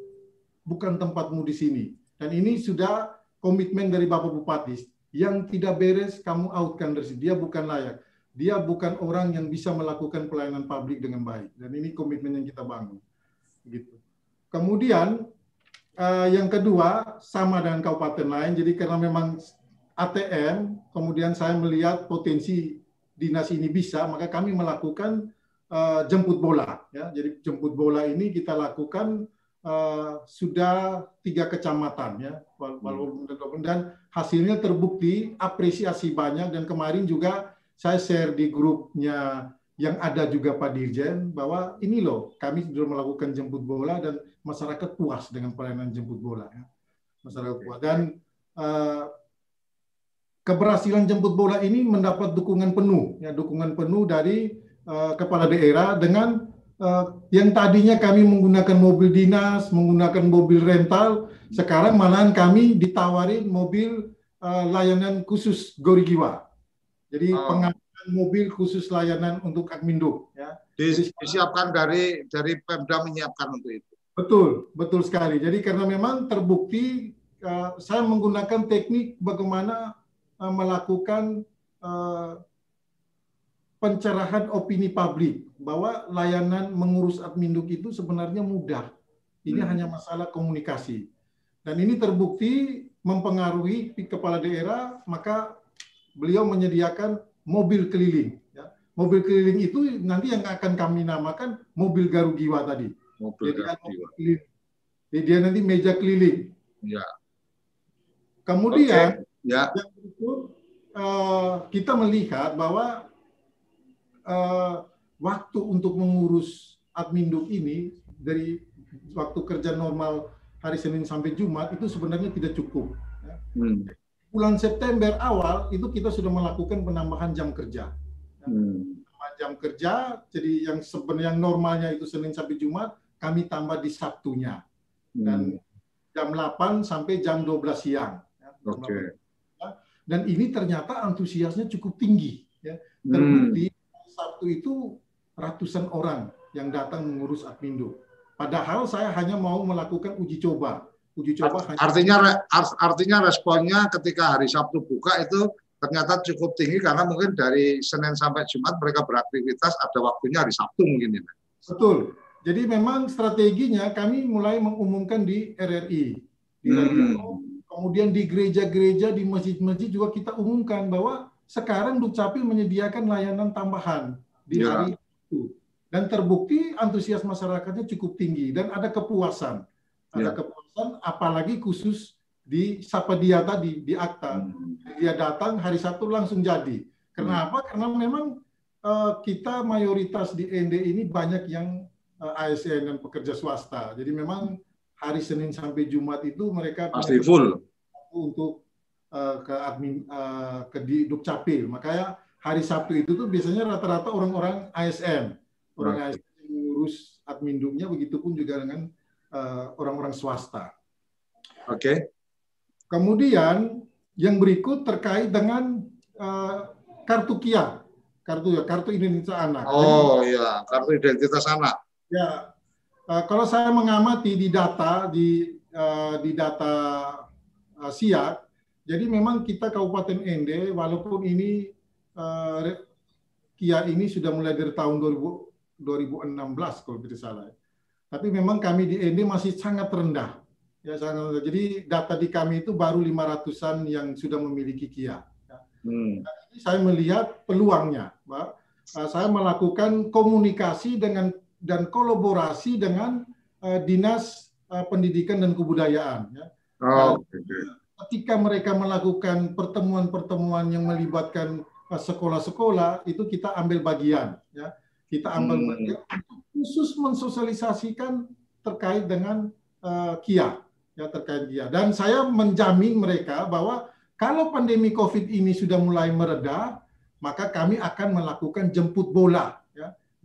bukan tempatmu di sini. Dan ini sudah komitmen dari Bapak Bupati. Yang tidak beres, kamu outkan dari sini. Dia bukan layak. Dia bukan orang yang bisa melakukan pelayanan publik dengan baik. Dan ini komitmen yang kita bangun. Gitu. Kemudian uh, yang kedua sama dengan kabupaten lain. Jadi karena memang ATM, kemudian saya melihat potensi dinas ini bisa, maka kami melakukan uh, jemput bola. Ya. Jadi jemput bola ini kita lakukan uh, sudah tiga kecamatan ya walaupun dan hasilnya terbukti apresiasi banyak dan kemarin juga saya share di grupnya yang ada juga Pak Dirjen bahwa ini loh kami sudah melakukan jemput bola dan masyarakat puas dengan pelayanan jemput bola ya. masyarakat puas dan uh, keberhasilan jemput bola ini mendapat dukungan penuh ya dukungan penuh dari uh, kepala daerah dengan uh, yang tadinya kami menggunakan mobil dinas menggunakan mobil rental sekarang malahan kami ditawarin mobil uh, layanan khusus Gorigiwa jadi oh. pengamanan mobil khusus layanan untuk Admindo ya. Disiapkan dari dari Pemda menyiapkan untuk itu. Betul, betul sekali. Jadi karena memang terbukti uh, saya menggunakan teknik bagaimana melakukan uh, pencerahan opini publik bahwa layanan mengurus adminduk itu sebenarnya mudah. Ini hmm. hanya masalah komunikasi. Dan ini terbukti mempengaruhi kepala daerah, maka beliau menyediakan mobil keliling. Ya. Mobil keliling itu nanti yang akan kami namakan mobil Garugiwa tadi. Mobil Jadi, Garugiwa. Jadi dia nanti meja keliling. Ya. Kemudian okay. Ya. yang berikut uh, kita melihat bahwa uh, waktu untuk mengurus adminduk ini dari waktu kerja normal hari Senin sampai Jumat itu sebenarnya tidak cukup. Ya. Hmm bulan September awal itu kita sudah melakukan penambahan jam kerja. Hmm. Jam kerja, jadi yang sebenarnya yang normalnya itu Senin sampai Jumat, kami tambah di Sabtunya. Dan hmm. jam 8 sampai jam 12 siang. Ya, Oke. Okay. Dan ini ternyata antusiasnya cukup tinggi. Ya. Hmm. Terbukti hmm. Sabtu itu ratusan orang yang datang mengurus Admindo. Padahal saya hanya mau melakukan uji coba uji coba artinya artinya responnya ketika hari Sabtu buka itu ternyata cukup tinggi karena mungkin dari Senin sampai Jumat mereka beraktivitas ada waktunya hari Sabtu mungkin ini. Betul. Jadi memang strateginya kami mulai mengumumkan di RRI, di hmm. Kemudian di gereja-gereja, di masjid-masjid juga kita umumkan bahwa sekarang Dukcapil menyediakan layanan tambahan di ya. hari itu. Dan terbukti antusias masyarakatnya cukup tinggi dan ada kepuasan. Ada ya. kepuasan apalagi khusus di sapa dia tadi di akta. Hmm. Dia datang hari Sabtu langsung jadi. Kenapa? Hmm. Karena memang uh, kita mayoritas di ND ini banyak yang uh, eh, ASN dan pekerja swasta. Jadi memang hari Senin sampai Jumat itu mereka pasti full untuk uh, ke admin uh, ke di Dukcapil. Makanya hari Sabtu itu tuh biasanya rata-rata orang-orang ASN, orang right. ASN yang ngurus adminduknya begitupun juga dengan Eh, orang-orang uh, swasta. Oke. Okay. Kemudian yang berikut terkait dengan uh, kartu KIA, kartu ya kartu identitas anak. Oh iya, kartu identitas anak. Ya, uh, kalau saya mengamati di data di uh, di data uh, SIAK, jadi memang kita Kabupaten Ende, walaupun ini uh, KIA ini sudah mulai dari tahun 2000, 2016 kalau tidak salah. Tapi memang kami di ND masih sangat rendah. Ya, sangat rendah. Jadi data di kami itu baru 500-an yang sudah memiliki KIA. Ya. Hmm. Nah, ini saya melihat peluangnya. Pak. Uh, saya melakukan komunikasi dengan dan kolaborasi dengan uh, dinas uh, pendidikan dan kebudayaan. Ya. Oh, okay. Ketika mereka melakukan pertemuan-pertemuan yang melibatkan sekolah-sekolah, itu kita ambil bagian. Ya kita ambil hmm. bagian khusus mensosialisasikan terkait dengan uh, KIA ya terkait KIA dan saya menjamin mereka bahwa kalau pandemi Covid ini sudah mulai mereda maka kami akan melakukan jemput bola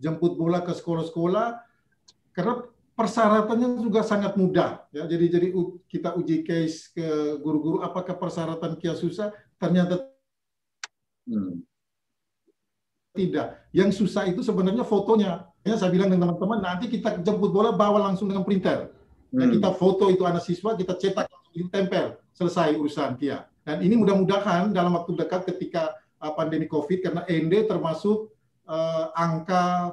jemput bola ke sekolah-sekolah karena persyaratannya juga sangat mudah ya jadi jadi kita uji case ke guru-guru apakah persyaratan KIA susah ternyata hmm tidak. Yang susah itu sebenarnya fotonya. Ya, saya bilang dengan teman-teman, nanti kita jemput bola bawa langsung dengan printer. Dan hmm. kita foto itu anak siswa, kita cetak, tempel, selesai urusan Kia. Dan ini mudah-mudahan dalam waktu dekat ketika uh, pandemi COVID, karena ND termasuk uh, angka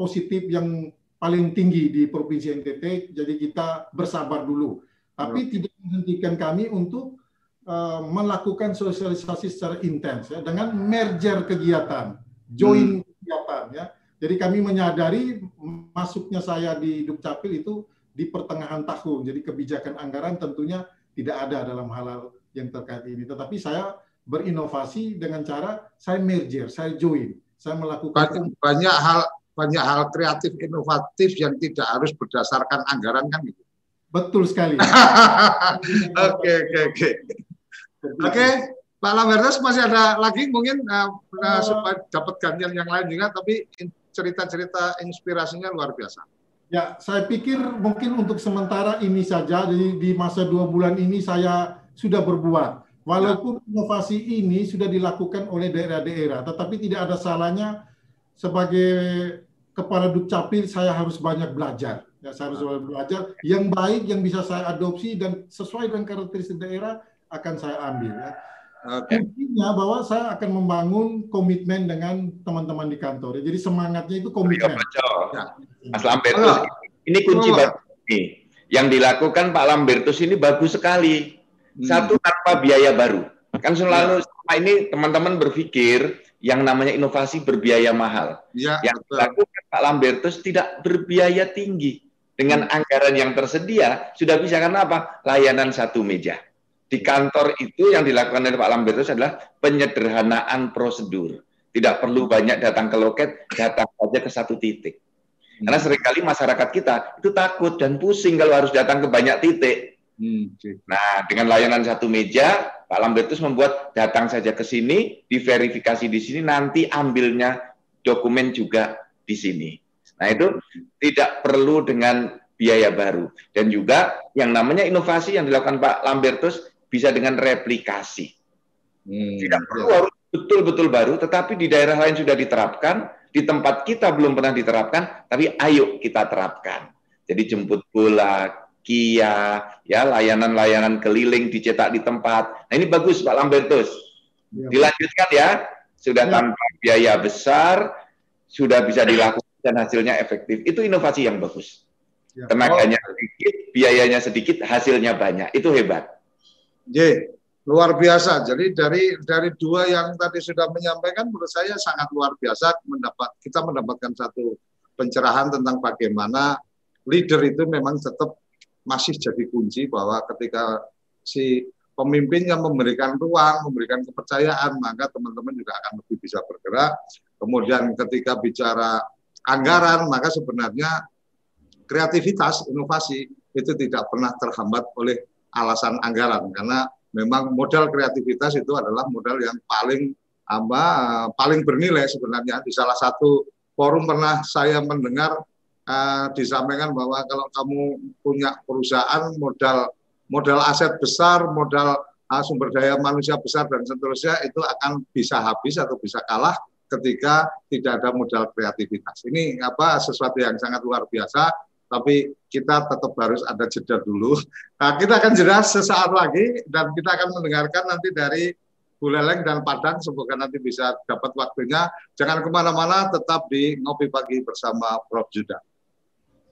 positif yang paling tinggi di Provinsi NTT, jadi kita bersabar dulu. Tapi hmm. tidak menghentikan kami untuk uh, melakukan sosialisasi secara intens ya, dengan merger kegiatan join hmm. kegiatan ya. Jadi kami menyadari masuknya saya di Dukcapil itu di pertengahan tahun. Jadi kebijakan anggaran tentunya tidak ada dalam hal yang terkait ini. Tetapi saya berinovasi dengan cara saya merger, saya join, saya melakukan banyak, banyak hal banyak hal kreatif inovatif yang tidak harus berdasarkan anggaran kan gitu. Betul sekali. <laughs> Oke oke oke. Oke, Pak Lambertus masih ada lagi mungkin uh, uh, supaya dapat gantian yang lain juga, tapi cerita-cerita inspirasinya luar biasa. Ya, saya pikir mungkin untuk sementara ini saja. Jadi di masa dua bulan ini saya sudah berbuat. Walaupun ya. inovasi ini sudah dilakukan oleh daerah-daerah, tetapi tidak ada salahnya sebagai kepala dukcapil saya harus banyak belajar. Ya, saya harus banyak belajar yang baik yang bisa saya adopsi dan sesuai dengan karakteristik daerah akan saya ambil. Ya. Okay. Intinya bahwa saya akan membangun komitmen dengan teman-teman di kantor. Jadi semangatnya itu komitmen. Ya. Mas Lambertus, ini kunci oh. bagus nih. Yang dilakukan Pak Lambertus ini bagus sekali. Hmm. Satu tanpa biaya baru. Kan selalu ya. selama ini teman-teman berpikir yang namanya inovasi berbiaya mahal. Ya, yang betul. dilakukan Pak Lambertus tidak berbiaya tinggi. Dengan hmm. anggaran yang tersedia, sudah bisa karena apa? Layanan satu meja. Di kantor itu yang dilakukan oleh Pak Lambertus adalah penyederhanaan prosedur. Tidak perlu banyak datang ke loket, datang saja ke satu titik. Karena hmm. sering kali masyarakat kita itu takut dan pusing kalau harus datang ke banyak titik. Hmm, nah, dengan layanan satu meja, Pak Lambertus membuat datang saja ke sini, diverifikasi di sini, nanti ambilnya dokumen juga di sini. Nah, itu tidak perlu dengan biaya baru. Dan juga yang namanya inovasi yang dilakukan Pak Lambertus bisa dengan replikasi. Hmm, Tidak perlu harus betul-betul baru, tetapi di daerah lain sudah diterapkan, di tempat kita belum pernah diterapkan, tapi ayo kita terapkan. Jadi jemput bola, Kia, ya layanan-layanan keliling dicetak di tempat. Nah ini bagus Pak Lambertus. Ya. Dilanjutkan ya, sudah ya. tanpa biaya besar, sudah bisa dilakukan dan hasilnya efektif. Itu inovasi yang bagus. Ya. Tenaganya oh. sedikit, biayanya sedikit, hasilnya banyak. Itu hebat. J, luar biasa. Jadi dari dari dua yang tadi sudah menyampaikan menurut saya sangat luar biasa mendapat kita mendapatkan satu pencerahan tentang bagaimana leader itu memang tetap masih jadi kunci bahwa ketika si pemimpin yang memberikan ruang, memberikan kepercayaan, maka teman-teman juga akan lebih bisa bergerak. Kemudian ketika bicara anggaran, maka sebenarnya kreativitas, inovasi itu tidak pernah terhambat oleh alasan anggaran karena memang modal kreativitas itu adalah modal yang paling apa paling bernilai sebenarnya di salah satu forum pernah saya mendengar uh, disampaikan bahwa kalau kamu punya perusahaan modal modal aset besar modal uh, sumber daya manusia besar dan seterusnya itu akan bisa habis atau bisa kalah ketika tidak ada modal kreativitas ini apa sesuatu yang sangat luar biasa tapi kita tetap harus ada jeda dulu. <laughs> Nah, kita akan jeda sesaat lagi dan kita akan mendengarkan nanti dari Buleleng dan Padang. Semoga nanti bisa dapat waktunya. Jangan ke mana-mana, tetap di Ngopi Pagi bersama Prof. Juda.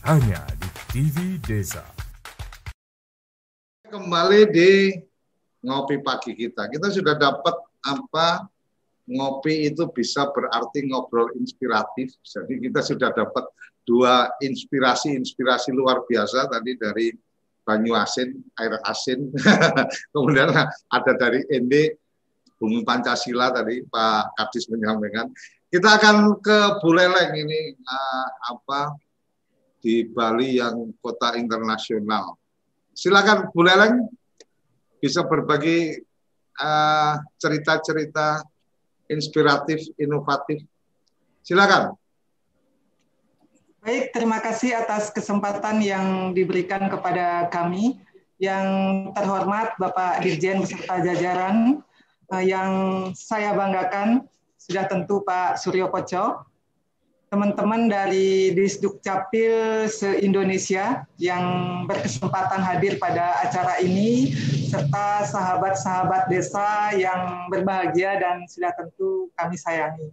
Hanya di TV Desa. Kembali di ngopi pagi kita. Kita sudah dapat apa ngopi itu bisa berarti ngobrol inspiratif. Jadi kita sudah dapat dua inspirasi-inspirasi luar biasa tadi dari Banyu Asin, air asin. <laughs> Kemudian ada dari Ende, Bumi Pancasila tadi Pak Kadis menyampaikan. Kita akan ke Buleleng ini uh, apa di Bali yang kota internasional. Silakan Buleleng bisa berbagi eh, cerita-cerita uh, inspiratif, inovatif. Silakan. Baik, terima kasih atas kesempatan yang diberikan kepada kami. Yang terhormat Bapak Dirjen beserta jajaran, eh, yang saya banggakan sudah tentu Pak Suryo Koco, teman-teman dari Disduk Capil se-Indonesia yang berkesempatan hadir pada acara ini, serta sahabat-sahabat desa yang berbahagia dan sudah tentu kami sayangi.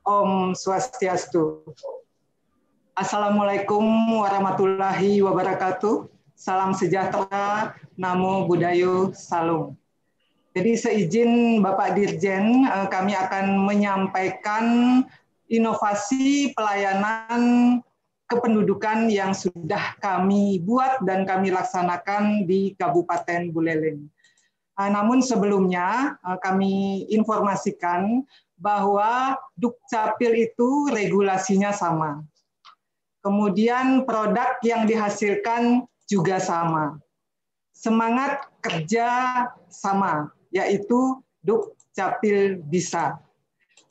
Om Swastiastu. Assalamualaikum warahmatullahi wabarakatuh. Salam sejahtera, namo budayo, salam. Jadi seizin Bapak Dirjen, eh, kami akan menyampaikan inovasi pelayanan kependudukan yang sudah kami buat dan kami laksanakan di Kabupaten Buleleng. Ah, namun sebelumnya ah, kami informasikan bahwa Dukcapil itu regulasinya sama. Kemudian produk yang dihasilkan juga sama. Semangat kerja sama, yaitu Dukcapil bisa.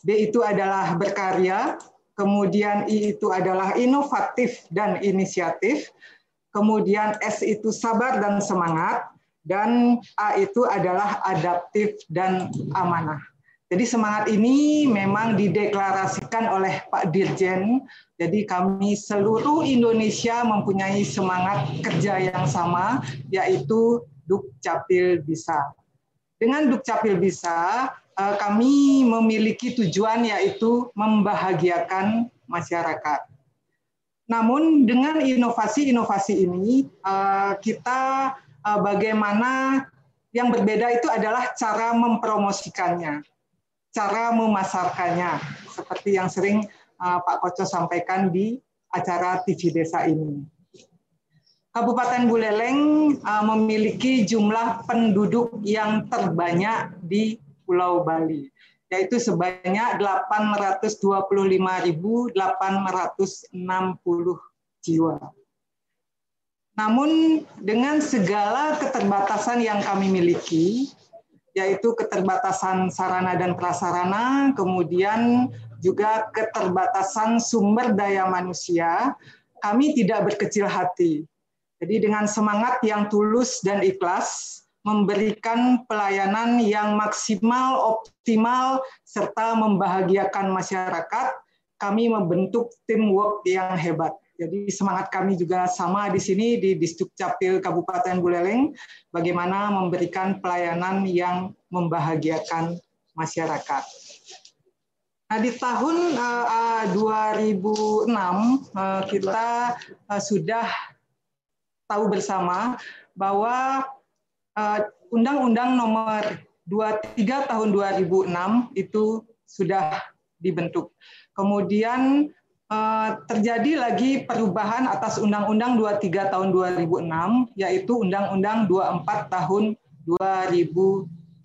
B itu adalah berkarya, kemudian I itu adalah inovatif dan inisiatif, kemudian S itu sabar dan semangat, dan A itu adalah adaptif dan amanah. Jadi semangat ini memang dideklarasikan oleh Pak Dirjen. Jadi kami seluruh Indonesia mempunyai semangat kerja yang sama, yaitu Dukcapil Bisa. Dengan Dukcapil Bisa, Eh, kami memiliki tujuan yaitu membahagiakan masyarakat. Namun dengan inovasi-inovasi ini eh, kita eh, bagaimana yang berbeda itu adalah cara mempromosikannya, cara memasarkannya, seperti yang sering Pak Koco sampaikan di acara TV Desa ini. Kabupaten Buleleng memiliki jumlah penduduk yang terbanyak di Pulau Bali, yaitu sebanyak 825.860 jiwa. Namun dengan segala keterbatasan yang kami miliki, yaitu keterbatasan sarana dan prasarana, kemudian juga keterbatasan sumber daya manusia, kami tidak berkecil hati. Jadi dengan semangat yang tulus dan ikhlas, memberikan pelayanan yang maksimal, optimal, serta membahagiakan masyarakat, kami membentuk teamwork yang hebat. Jadi semangat kami juga sama di sini di Distrik Capil Kabupaten Buleleng, bagaimana memberikan pelayanan yang membahagiakan masyarakat. Nah, di tahun uh, 2006 uh, kita uh, sudah tahu bersama bahwa Eh, Undang-Undang Nomor 23 Tahun 2006 itu sudah dibentuk. Kemudian eh, terjadi lagi perubahan atas Undang-Undang 23 Tahun 2006 yaitu Undang-Undang 24 Tahun 2013.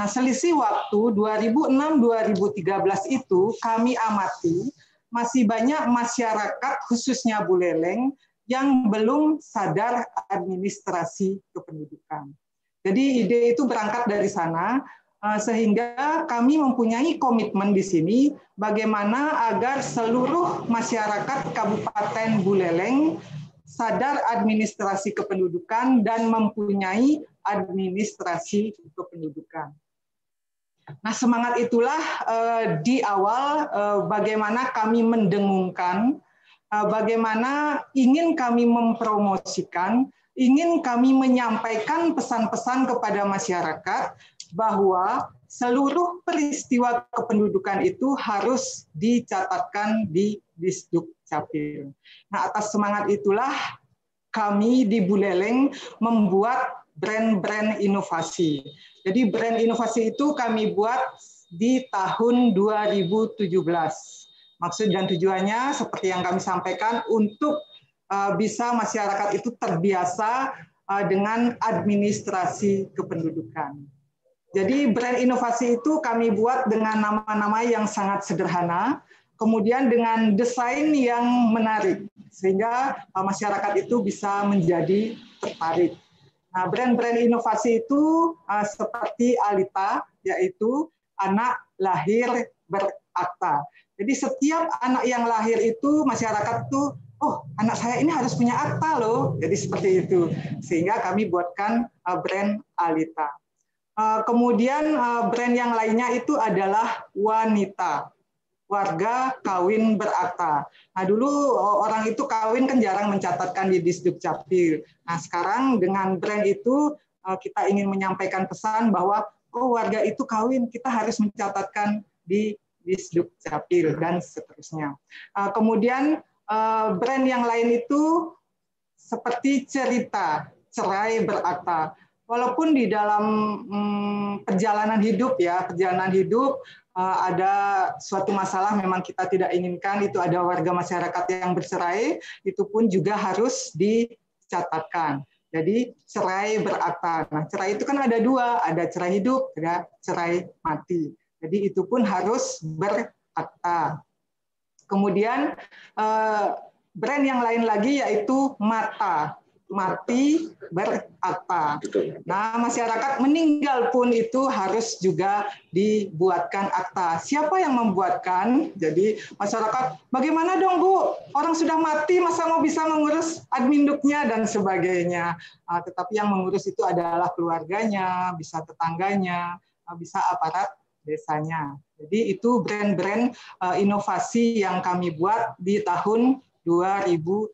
Nah, selisih waktu 2006-2013 itu kami amati masih banyak masyarakat khususnya Buleleng yang belum sadar administrasi kependudukan. Jadi ide itu berangkat dari sana eh, sehingga kami mempunyai komitmen di sini bagaimana agar seluruh masyarakat Kabupaten Buleleng sadar administrasi kependudukan dan mempunyai administrasi kependudukan. Nah, semangat itulah uh, di awal uh, bagaimana kami mendengungkan, bagaimana ingin kami mempromosikan, ingin kami menyampaikan pesan-pesan kepada masyarakat bahwa seluruh peristiwa kependudukan itu harus dicatatkan di Disduk Capil. Nah, atas semangat itulah kami di Buleleng membuat brand-brand inovasi. Jadi brand inovasi itu kami buat di tahun 2017. Maksud dan tujuannya seperti yang kami sampaikan untuk uh, bisa masyarakat itu terbiasa uh, dengan administrasi kependudukan. Jadi brand inovasi itu kami buat dengan nama-nama yang sangat sederhana, kemudian dengan desain yang menarik, sehingga uh, masyarakat itu bisa menjadi tertarik. Nah, brand-brand inovasi itu seperti Alita, yaitu anak lahir berakta. Jadi setiap anak yang lahir itu masyarakat tuh, oh anak saya ini harus punya akta loh. Jadi seperti itu. Sehingga kami buatkan uh, brand Alita. Eh, kemudian eh, brand yang lainnya itu adalah wanita warga kawin berakta. Nah dulu orang itu kawin kan jarang mencatatkan di Disduk Capil. Nah sekarang dengan brand itu kita ingin menyampaikan pesan bahwa oh warga itu kawin kita harus mencatatkan di Disduk Capil dan seterusnya. Kemudian brand yang lain itu seperti cerita cerai berakta. Walaupun di dalam hmm, perjalanan hidup ya perjalanan hidup uh, ada suatu masalah memang kita tidak inginkan itu ada warga masyarakat yang bercerai itu pun juga harus dicatatkan. Jadi cerai berakta. Nah cerai itu kan ada dua ada cerai hidup ada cerai mati jadi itu pun harus berakta kemudian uh, brand yang lain lagi yaitu mata mati berakta. Nah, masyarakat meninggal pun itu harus juga dibuatkan akta. Siapa yang membuatkan? Jadi masyarakat, bagaimana dong Bu? Orang sudah mati, masa mau bisa mengurus adminduknya dan sebagainya. Nah, tetapi yang mengurus itu adalah keluarganya, bisa tetangganya, bisa aparat desanya. Jadi itu brand-brand uh, inovasi yang kami buat di tahun 2017.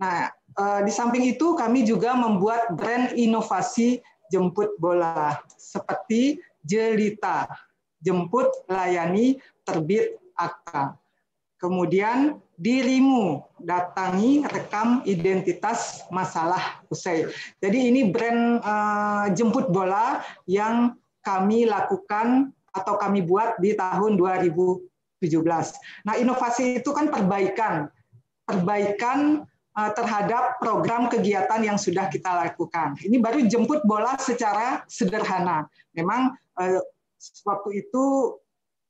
Nah, eh, di samping itu kami juga membuat brand inovasi jemput bola seperti Jelita, jemput layani terbit akta. Kemudian dirimu datangi rekam identitas masalah usai. Jadi ini brand uh, jemput bola yang kami lakukan atau kami buat di tahun 2017. Nah, inovasi itu kan perbaikan. Perbaikan Eh, terhadap program kegiatan yang sudah kita lakukan. Ini baru jemput bola secara sederhana. Memang eh, waktu itu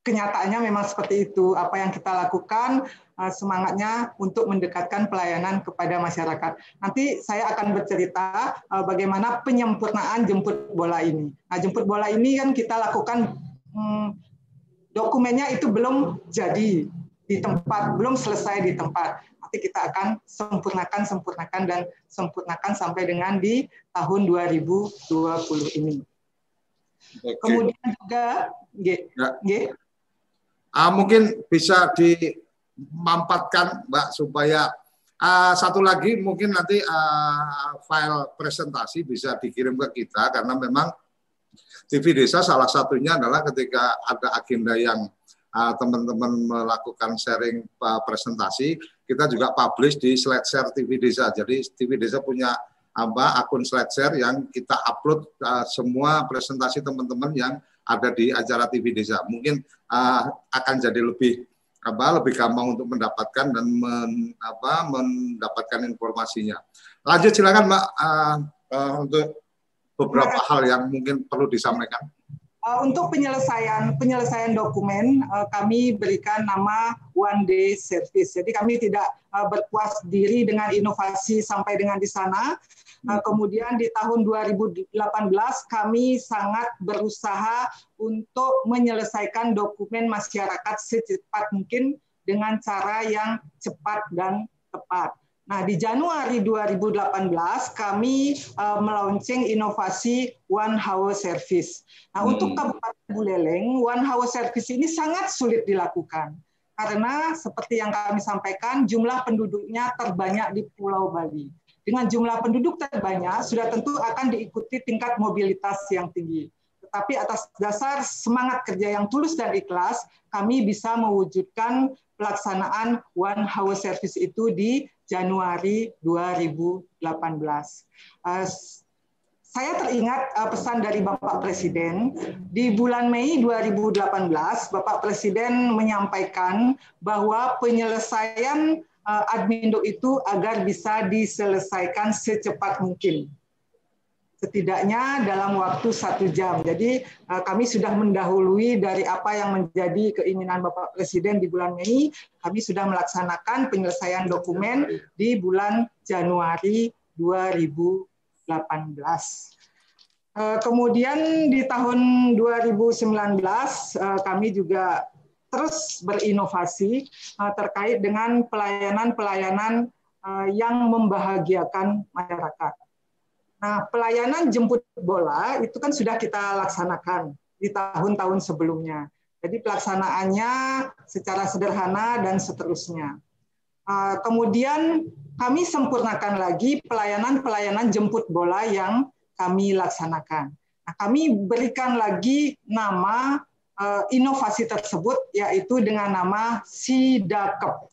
kenyataannya memang seperti itu. Apa yang kita lakukan eh, semangatnya untuk mendekatkan pelayanan kepada masyarakat. Nanti saya akan bercerita bagaimana penyempurnaan jemput bola ini. Nah, jemput bola ini kan kita lakukan hmm, dokumennya itu belum jadi di tempat, belum selesai di tempat nanti kita akan sempurnakan, sempurnakan, dan sempurnakan sampai dengan di tahun 2020 ini. Oke. Kemudian juga, G, ya. G. Uh, mungkin bisa dimampatkan, Mbak, supaya uh, satu lagi mungkin nanti uh, file presentasi bisa dikirim ke kita karena memang TV Desa salah satunya adalah ketika ada agenda yang teman-teman melakukan sharing uh, presentasi, kita juga publish di SlideShare TV Desa. Jadi TV Desa punya apa akun SlideShare yang kita upload uh, semua presentasi teman-teman yang ada di acara TV Desa. Mungkin uh, akan jadi lebih apa lebih gampang untuk mendapatkan dan men, apa, mendapatkan informasinya. Lanjut silakan Mbak uh, uh, untuk beberapa hal yang mungkin perlu disampaikan. Untuk penyelesaian penyelesaian dokumen kami berikan nama one day service. Jadi kami tidak berpuas diri dengan inovasi sampai dengan di sana. Uh, kemudian di tahun 2018 kami sangat berusaha untuk menyelesaikan dokumen masyarakat secepat mungkin dengan cara yang cepat dan tepat. Nah, di Januari 2018 kami uh, melaunching inovasi One House Service. Nah, hmm. untuk Kabupaten Buleleng, One House Service ini sangat sulit dilakukan karena seperti yang kami sampaikan, jumlah penduduknya terbanyak di Pulau Bali. Dengan jumlah penduduk terbanyak, sudah tentu akan diikuti tingkat mobilitas yang tinggi. Tetapi atas dasar semangat kerja yang tulus dan ikhlas, kami bisa mewujudkan pelaksanaan One House Service itu di Januari 2018. Uh, saya teringat uh, pesan dari Bapak Presiden di bulan Mei 2018 Bapak Presiden menyampaikan bahwa penyelesaian Admindo itu agar bisa diselesaikan secepat mungkin setidaknya dalam waktu satu jam. Jadi uh, kami sudah mendahului dari apa yang menjadi keinginan Bapak Presiden di bulan Mei, kami sudah melaksanakan penyelesaian dokumen di bulan Januari 2018. Uh, kemudian di tahun 2019 uh, kami juga terus berinovasi terkait dengan pelayanan-pelayanan yang membahagiakan masyarakat Nah, pelayanan jemput bola itu kan sudah kita laksanakan di tahun-tahun sebelumnya. Jadi pelaksanaannya secara sederhana dan seterusnya. Ah, kemudian kami sempurnakan lagi pelayanan-pelayanan jemput bola yang kami laksanakan. Nah, kami berikan lagi nama ah, inovasi tersebut yaitu dengan nama Sidakep.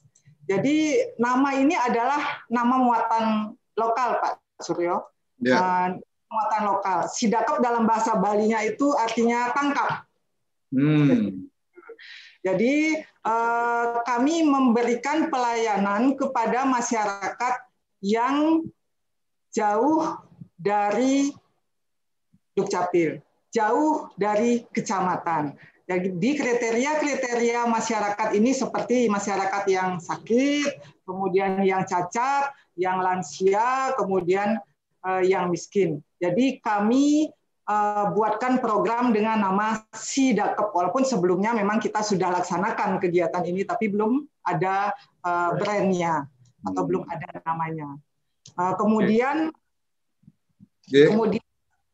Jadi nama ini adalah nama muatan lokal Pak Suryo yeah. Ya. muatan lokal. Sidakap dalam bahasa Balinya itu artinya tangkap. Hmm. Jadi eh, kami memberikan pelayanan kepada masyarakat yang jauh dari Dukcapil, jauh dari kecamatan. Jadi kriteria-kriteria masyarakat ini seperti masyarakat yang sakit, kemudian yang cacat, yang lansia, kemudian uh, yang miskin. Jadi kami uh, buatkan program dengan nama Sidakep. Walaupun sebelumnya memang kita sudah laksanakan kegiatan ini, tapi belum ada uh, brandnya atau belum ada namanya. Kemudian, kemudian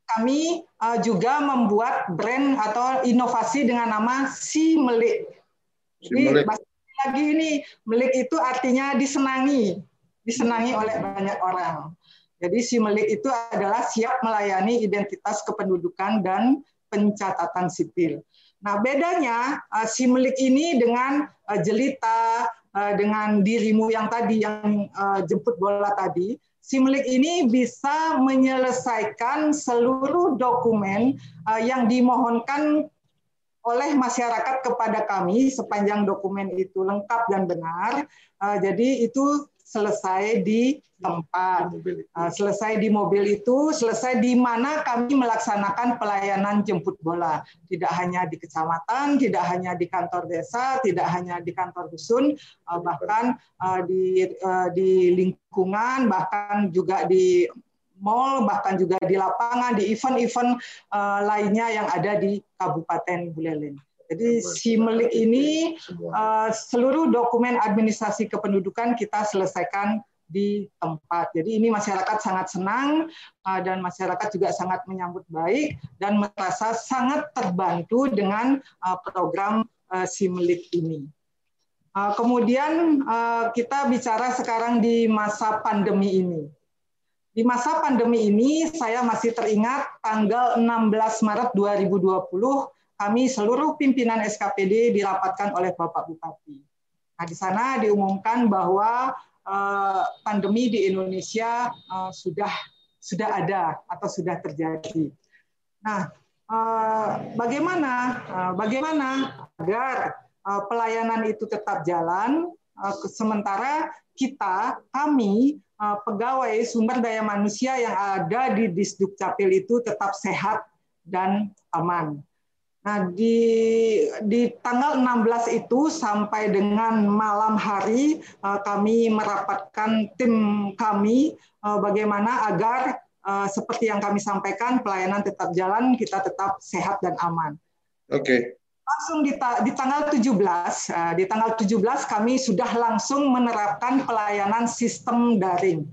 kami uh, juga membuat brand atau inovasi dengan nama Si Melik. Jadi lagi ini melik itu artinya disenangi, disenangi oleh banyak orang. Jadi si melik itu adalah siap melayani identitas kependudukan dan pencatatan sipil. Nah, bedanya uh, si melik ini dengan uh, jelita, uh, dengan dirimu yang tadi yang jemput bola tadi, si melik ini bisa menyelesaikan seluruh dokumen yang dimohonkan oleh masyarakat kepada kami sepanjang dokumen itu lengkap dan benar. Jadi itu selesai di tempat, uh, selesai di mobil itu, selesai di mana kami melaksanakan pelayanan jemput bola. Tidak hanya di kecamatan, tidak hanya di kantor desa, tidak hanya di kantor dusun, uh, bahkan uh, di di lingkungan, bahkan juga di mall, bahkan juga di lapangan, di event-event lainnya yang ada di Kabupaten Buleleng. Jadi si Melik ini uh, seluruh dokumen administrasi kependudukan kita selesaikan di tempat. Jadi ini masyarakat sangat senang uh, dan masyarakat juga sangat menyambut baik dan merasa sangat terbantu dengan uh, program uh, si Melik ini. Uh, kemudian uh, kita bicara sekarang di masa pandemi ini. Di masa pandemi ini saya masih teringat tanggal 16 Maret 2020 kami seluruh pimpinan SKPD dirapatkan oleh Bapak Bupati. Nah, di sana diumumkan bahwa uh, pandemi di Indonesia uh, sudah sudah ada atau sudah terjadi. Nah, uh, bagaimana bagaimana agar pelayanan itu tetap jalan sementara kita kami pegawai sumber daya manusia yang ada di Disduk Capil itu tetap sehat dan aman. Nah, di di tanggal 16 itu sampai dengan malam hari uh, kami merapatkan tim kami uh, bagaimana agar uh, seperti yang kami sampaikan pelayanan tetap jalan, kita tetap sehat dan aman. Oke. Okay. langsung di, ta di tanggal 17, uh, di tanggal 17 kami sudah langsung menerapkan pelayanan sistem daring.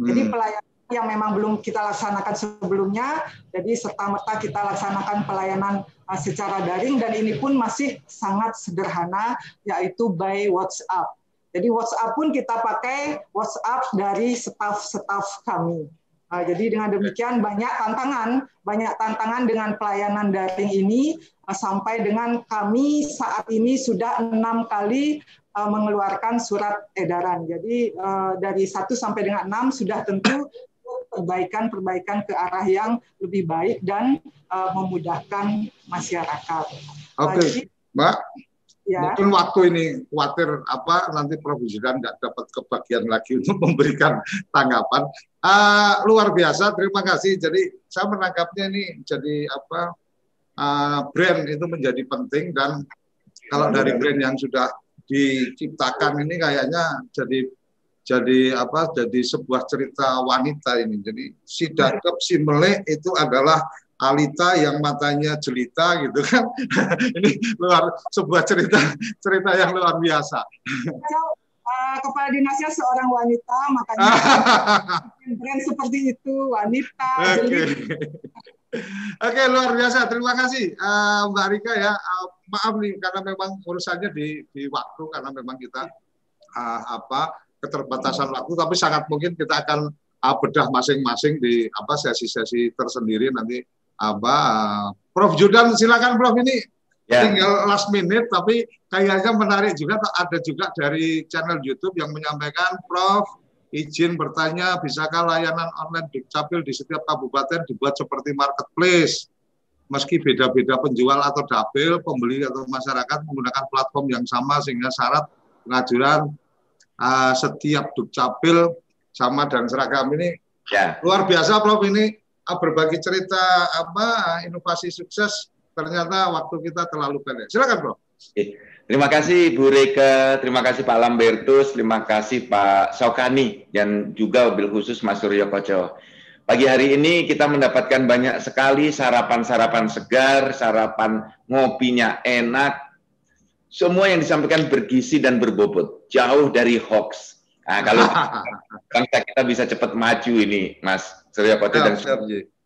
Hmm. Jadi pelayanan yang memang belum kita laksanakan sebelumnya, jadi serta-merta kita laksanakan pelayanan uh, secara daring dan ini pun masih sangat sederhana, yaitu by WhatsApp. Jadi WhatsApp pun kita pakai WhatsApp dari staf-staf kami. Uh, jadi dengan demikian banyak tantangan, banyak tantangan dengan pelayanan daring ini uh, sampai dengan kami saat ini sudah enam kali mengeluarkan surat edaran. Jadi dari satu sampai dengan enam sudah tentu perbaikan-perbaikan ke arah yang lebih baik dan uh, memudahkan masyarakat. Oke, okay. Mbak. Ya. Mungkin waktu ini khawatir apa nanti Prof. Zudan nggak dapat kebagian lagi <laughs> untuk memberikan tanggapan. Uh, luar biasa, terima kasih. Jadi saya menangkapnya ini jadi apa uh, brand itu menjadi penting dan kalau dari brand yang sudah diciptakan ini kayaknya jadi jadi apa jadi sebuah cerita wanita ini. Jadi si Dakep si Melek itu adalah Alita yang matanya jelita gitu kan. <laughs> Ini luar sebuah cerita cerita yang luar biasa. Uh, kepala dinasnya seorang wanita makanya <laughs> brand seperti itu wanita okay. Oke luar biasa. Terima kasih uh, Mbak Rika ya. Uh, maaf nih karena memang urusannya di di waktu karena memang kita uh, apa keterbatasan waktu, tapi sangat mungkin kita akan uh, bedah masing-masing di apa sesi-sesi tersendiri. Nanti apa uh, Prof. Judan silakan Prof ini ya. tinggal last minute tapi kayaknya menarik juga ada juga dari channel YouTube yang menyampaikan Prof izin bertanya bisakah layanan online Dukcapil di setiap kabupaten dibuat seperti marketplace? Meski beda-beda penjual atau dapil pembeli atau masyarakat menggunakan platform yang sama sehingga syarat pengajuan uh, setiap dukcapil sama dan seragam ini ya. luar biasa Prof ini uh, berbagi cerita apa inovasi sukses ternyata waktu kita terlalu pendek. Silakan Prof. Terima kasih Bu Reka, terima kasih Pak Lambertus, terima kasih Pak Sokani dan juga mobil khusus Mas Suryo Koco. Pagi hari ini kita mendapatkan banyak sekali sarapan-sarapan segar, sarapan ngopinya enak, semua yang disampaikan bergizi dan berbobot, jauh dari hoax. Nah, kalau <laughs> bangsa kita bisa cepat maju ini, Mas Surya Kote dan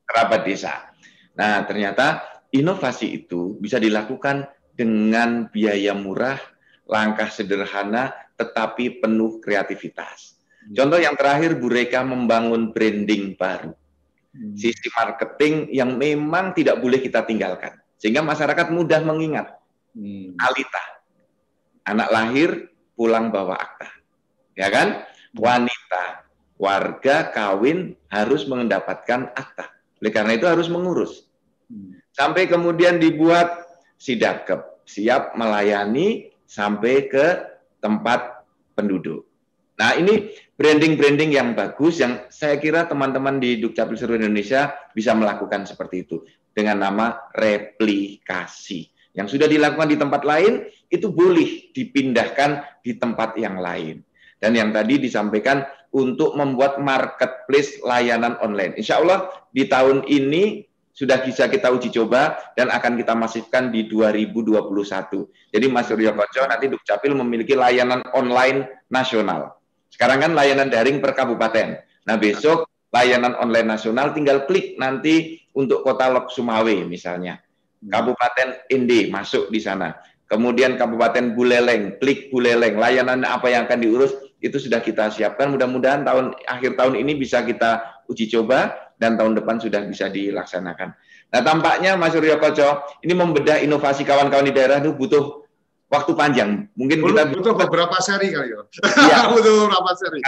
kerabat desa. Nah, ternyata inovasi itu bisa dilakukan dengan biaya murah, langkah sederhana, tetapi penuh kreativitas. Hmm. Contoh yang terakhir, Bu Reka membangun branding baru. Hmm. Sisi marketing yang memang tidak boleh kita tinggalkan. Sehingga masyarakat mudah mengingat Hmm. Alita. Anak lahir, pulang bawa akta. Ya kan? Wanita, warga kawin harus mendapatkan akta. Oleh karena itu harus mengurus. Sampai kemudian dibuat sidakep, siap melayani sampai ke tempat penduduk. Nah ini branding-branding yang bagus yang saya kira teman-teman di Dukcapil seluruh Indonesia bisa melakukan seperti itu dengan nama replikasi. Yang sudah dilakukan di tempat lain itu boleh dipindahkan di tempat yang lain. Dan yang tadi disampaikan untuk membuat marketplace layanan online. Insya Allah di tahun ini sudah bisa kita uji coba dan akan kita masifkan di 2021. Jadi Mas Suryo Koco nanti Dukcapil memiliki layanan online nasional. Sekarang kan layanan daring per kabupaten. Nah besok layanan online nasional tinggal klik nanti untuk kota Lok Sumawe misalnya. Kabupaten Indi masuk di sana. Kemudian Kabupaten Buleleng, klik Buleleng, layanan apa yang akan diurus itu sudah kita siapkan. Mudah-mudahan tahun akhir tahun ini bisa kita uji coba dan tahun depan sudah bisa dilaksanakan. Nah tampaknya Mas Suryo Koco ini membedah inovasi kawan-kawan di daerah itu butuh waktu panjang. Mungkin butuh, kita butuh beberapa seri kali ya. Iya. <laughs> butuh beberapa seri.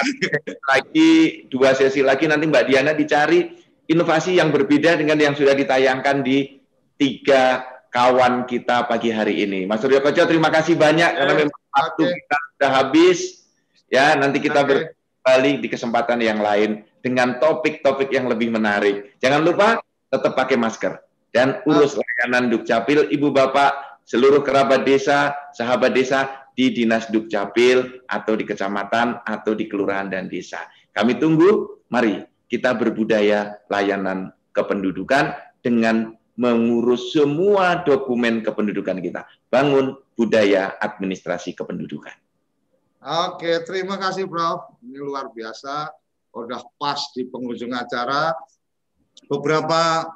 Lagi dua sesi lagi nanti Mbak Diana dicari inovasi yang berbeda dengan yang sudah ditayangkan di tiga kawan kita pagi hari ini. Mas Suryo Koco, terima kasih banyak karena memang waktu okay. kita sudah habis. Ya, nanti kita okay. di kesempatan yang lain dengan topik-topik yang lebih menarik. Jangan lupa tetap pakai masker dan urus layanan Dukcapil, Ibu Bapak, seluruh kerabat desa, sahabat desa di Dinas Dukcapil atau di kecamatan atau di kelurahan dan desa. Kami tunggu, mari kita berbudaya layanan kependudukan dengan mengurus semua dokumen kependudukan kita. Bangun budaya administrasi kependudukan. Oke, terima kasih Prof. Ini luar biasa. Udah pas di penghujung acara. Beberapa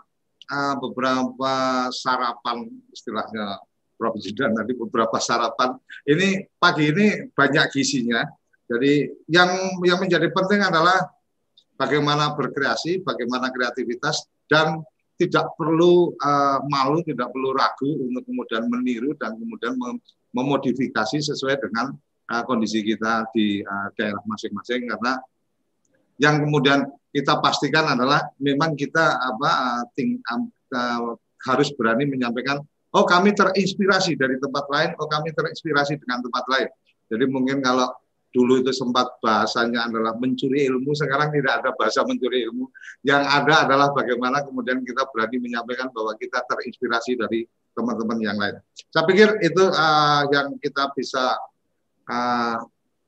uh, beberapa sarapan istilahnya Prof. Jidan tadi beberapa sarapan. Ini pagi ini banyak gizinya. Jadi yang yang menjadi penting adalah bagaimana berkreasi, bagaimana kreativitas dan tidak perlu uh, malu, tidak perlu ragu untuk kemudian meniru dan kemudian mem memodifikasi sesuai dengan uh, kondisi kita di uh, daerah masing-masing karena yang kemudian kita pastikan adalah memang kita apa uh, ting, uh, harus berani menyampaikan oh kami terinspirasi dari tempat lain, oh kami terinspirasi dengan tempat lain. Jadi mungkin kalau dulu itu sempat bahasanya adalah mencuri ilmu, sekarang tidak ada bahasa mencuri ilmu. Yang ada adalah bagaimana kemudian kita berani menyampaikan bahwa kita terinspirasi dari teman-teman yang lain. Saya pikir itu uh, yang kita bisa uh,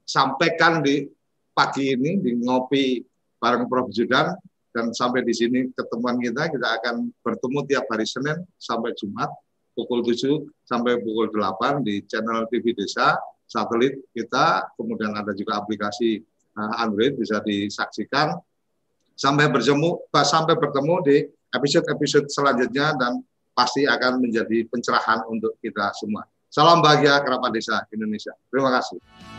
sampaikan di pagi ini di ngopi bareng Prof. Judan dan sampai di sini ketemuan kita kita akan bertemu tiap hari Senin sampai Jumat pukul 7 sampai pukul 8 di channel TV Desa satelit kita, kemudian ada juga aplikasi uh, Android bisa disaksikan. Sampai bertemu, sampai bertemu di episode-episode selanjutnya dan pasti akan menjadi pencerahan untuk kita semua. Salam bahagia kerabat desa Indonesia. Terima kasih.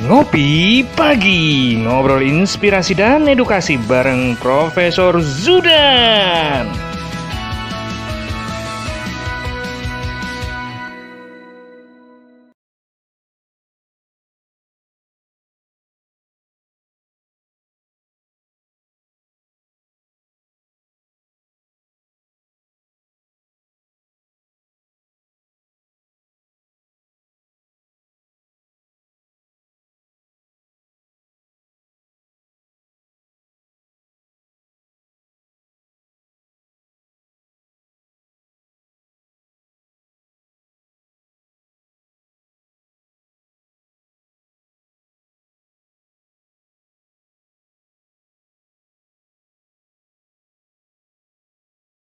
Ngopi Pagi Ngobrol inspirasi dan edukasi bareng Profesor Zudan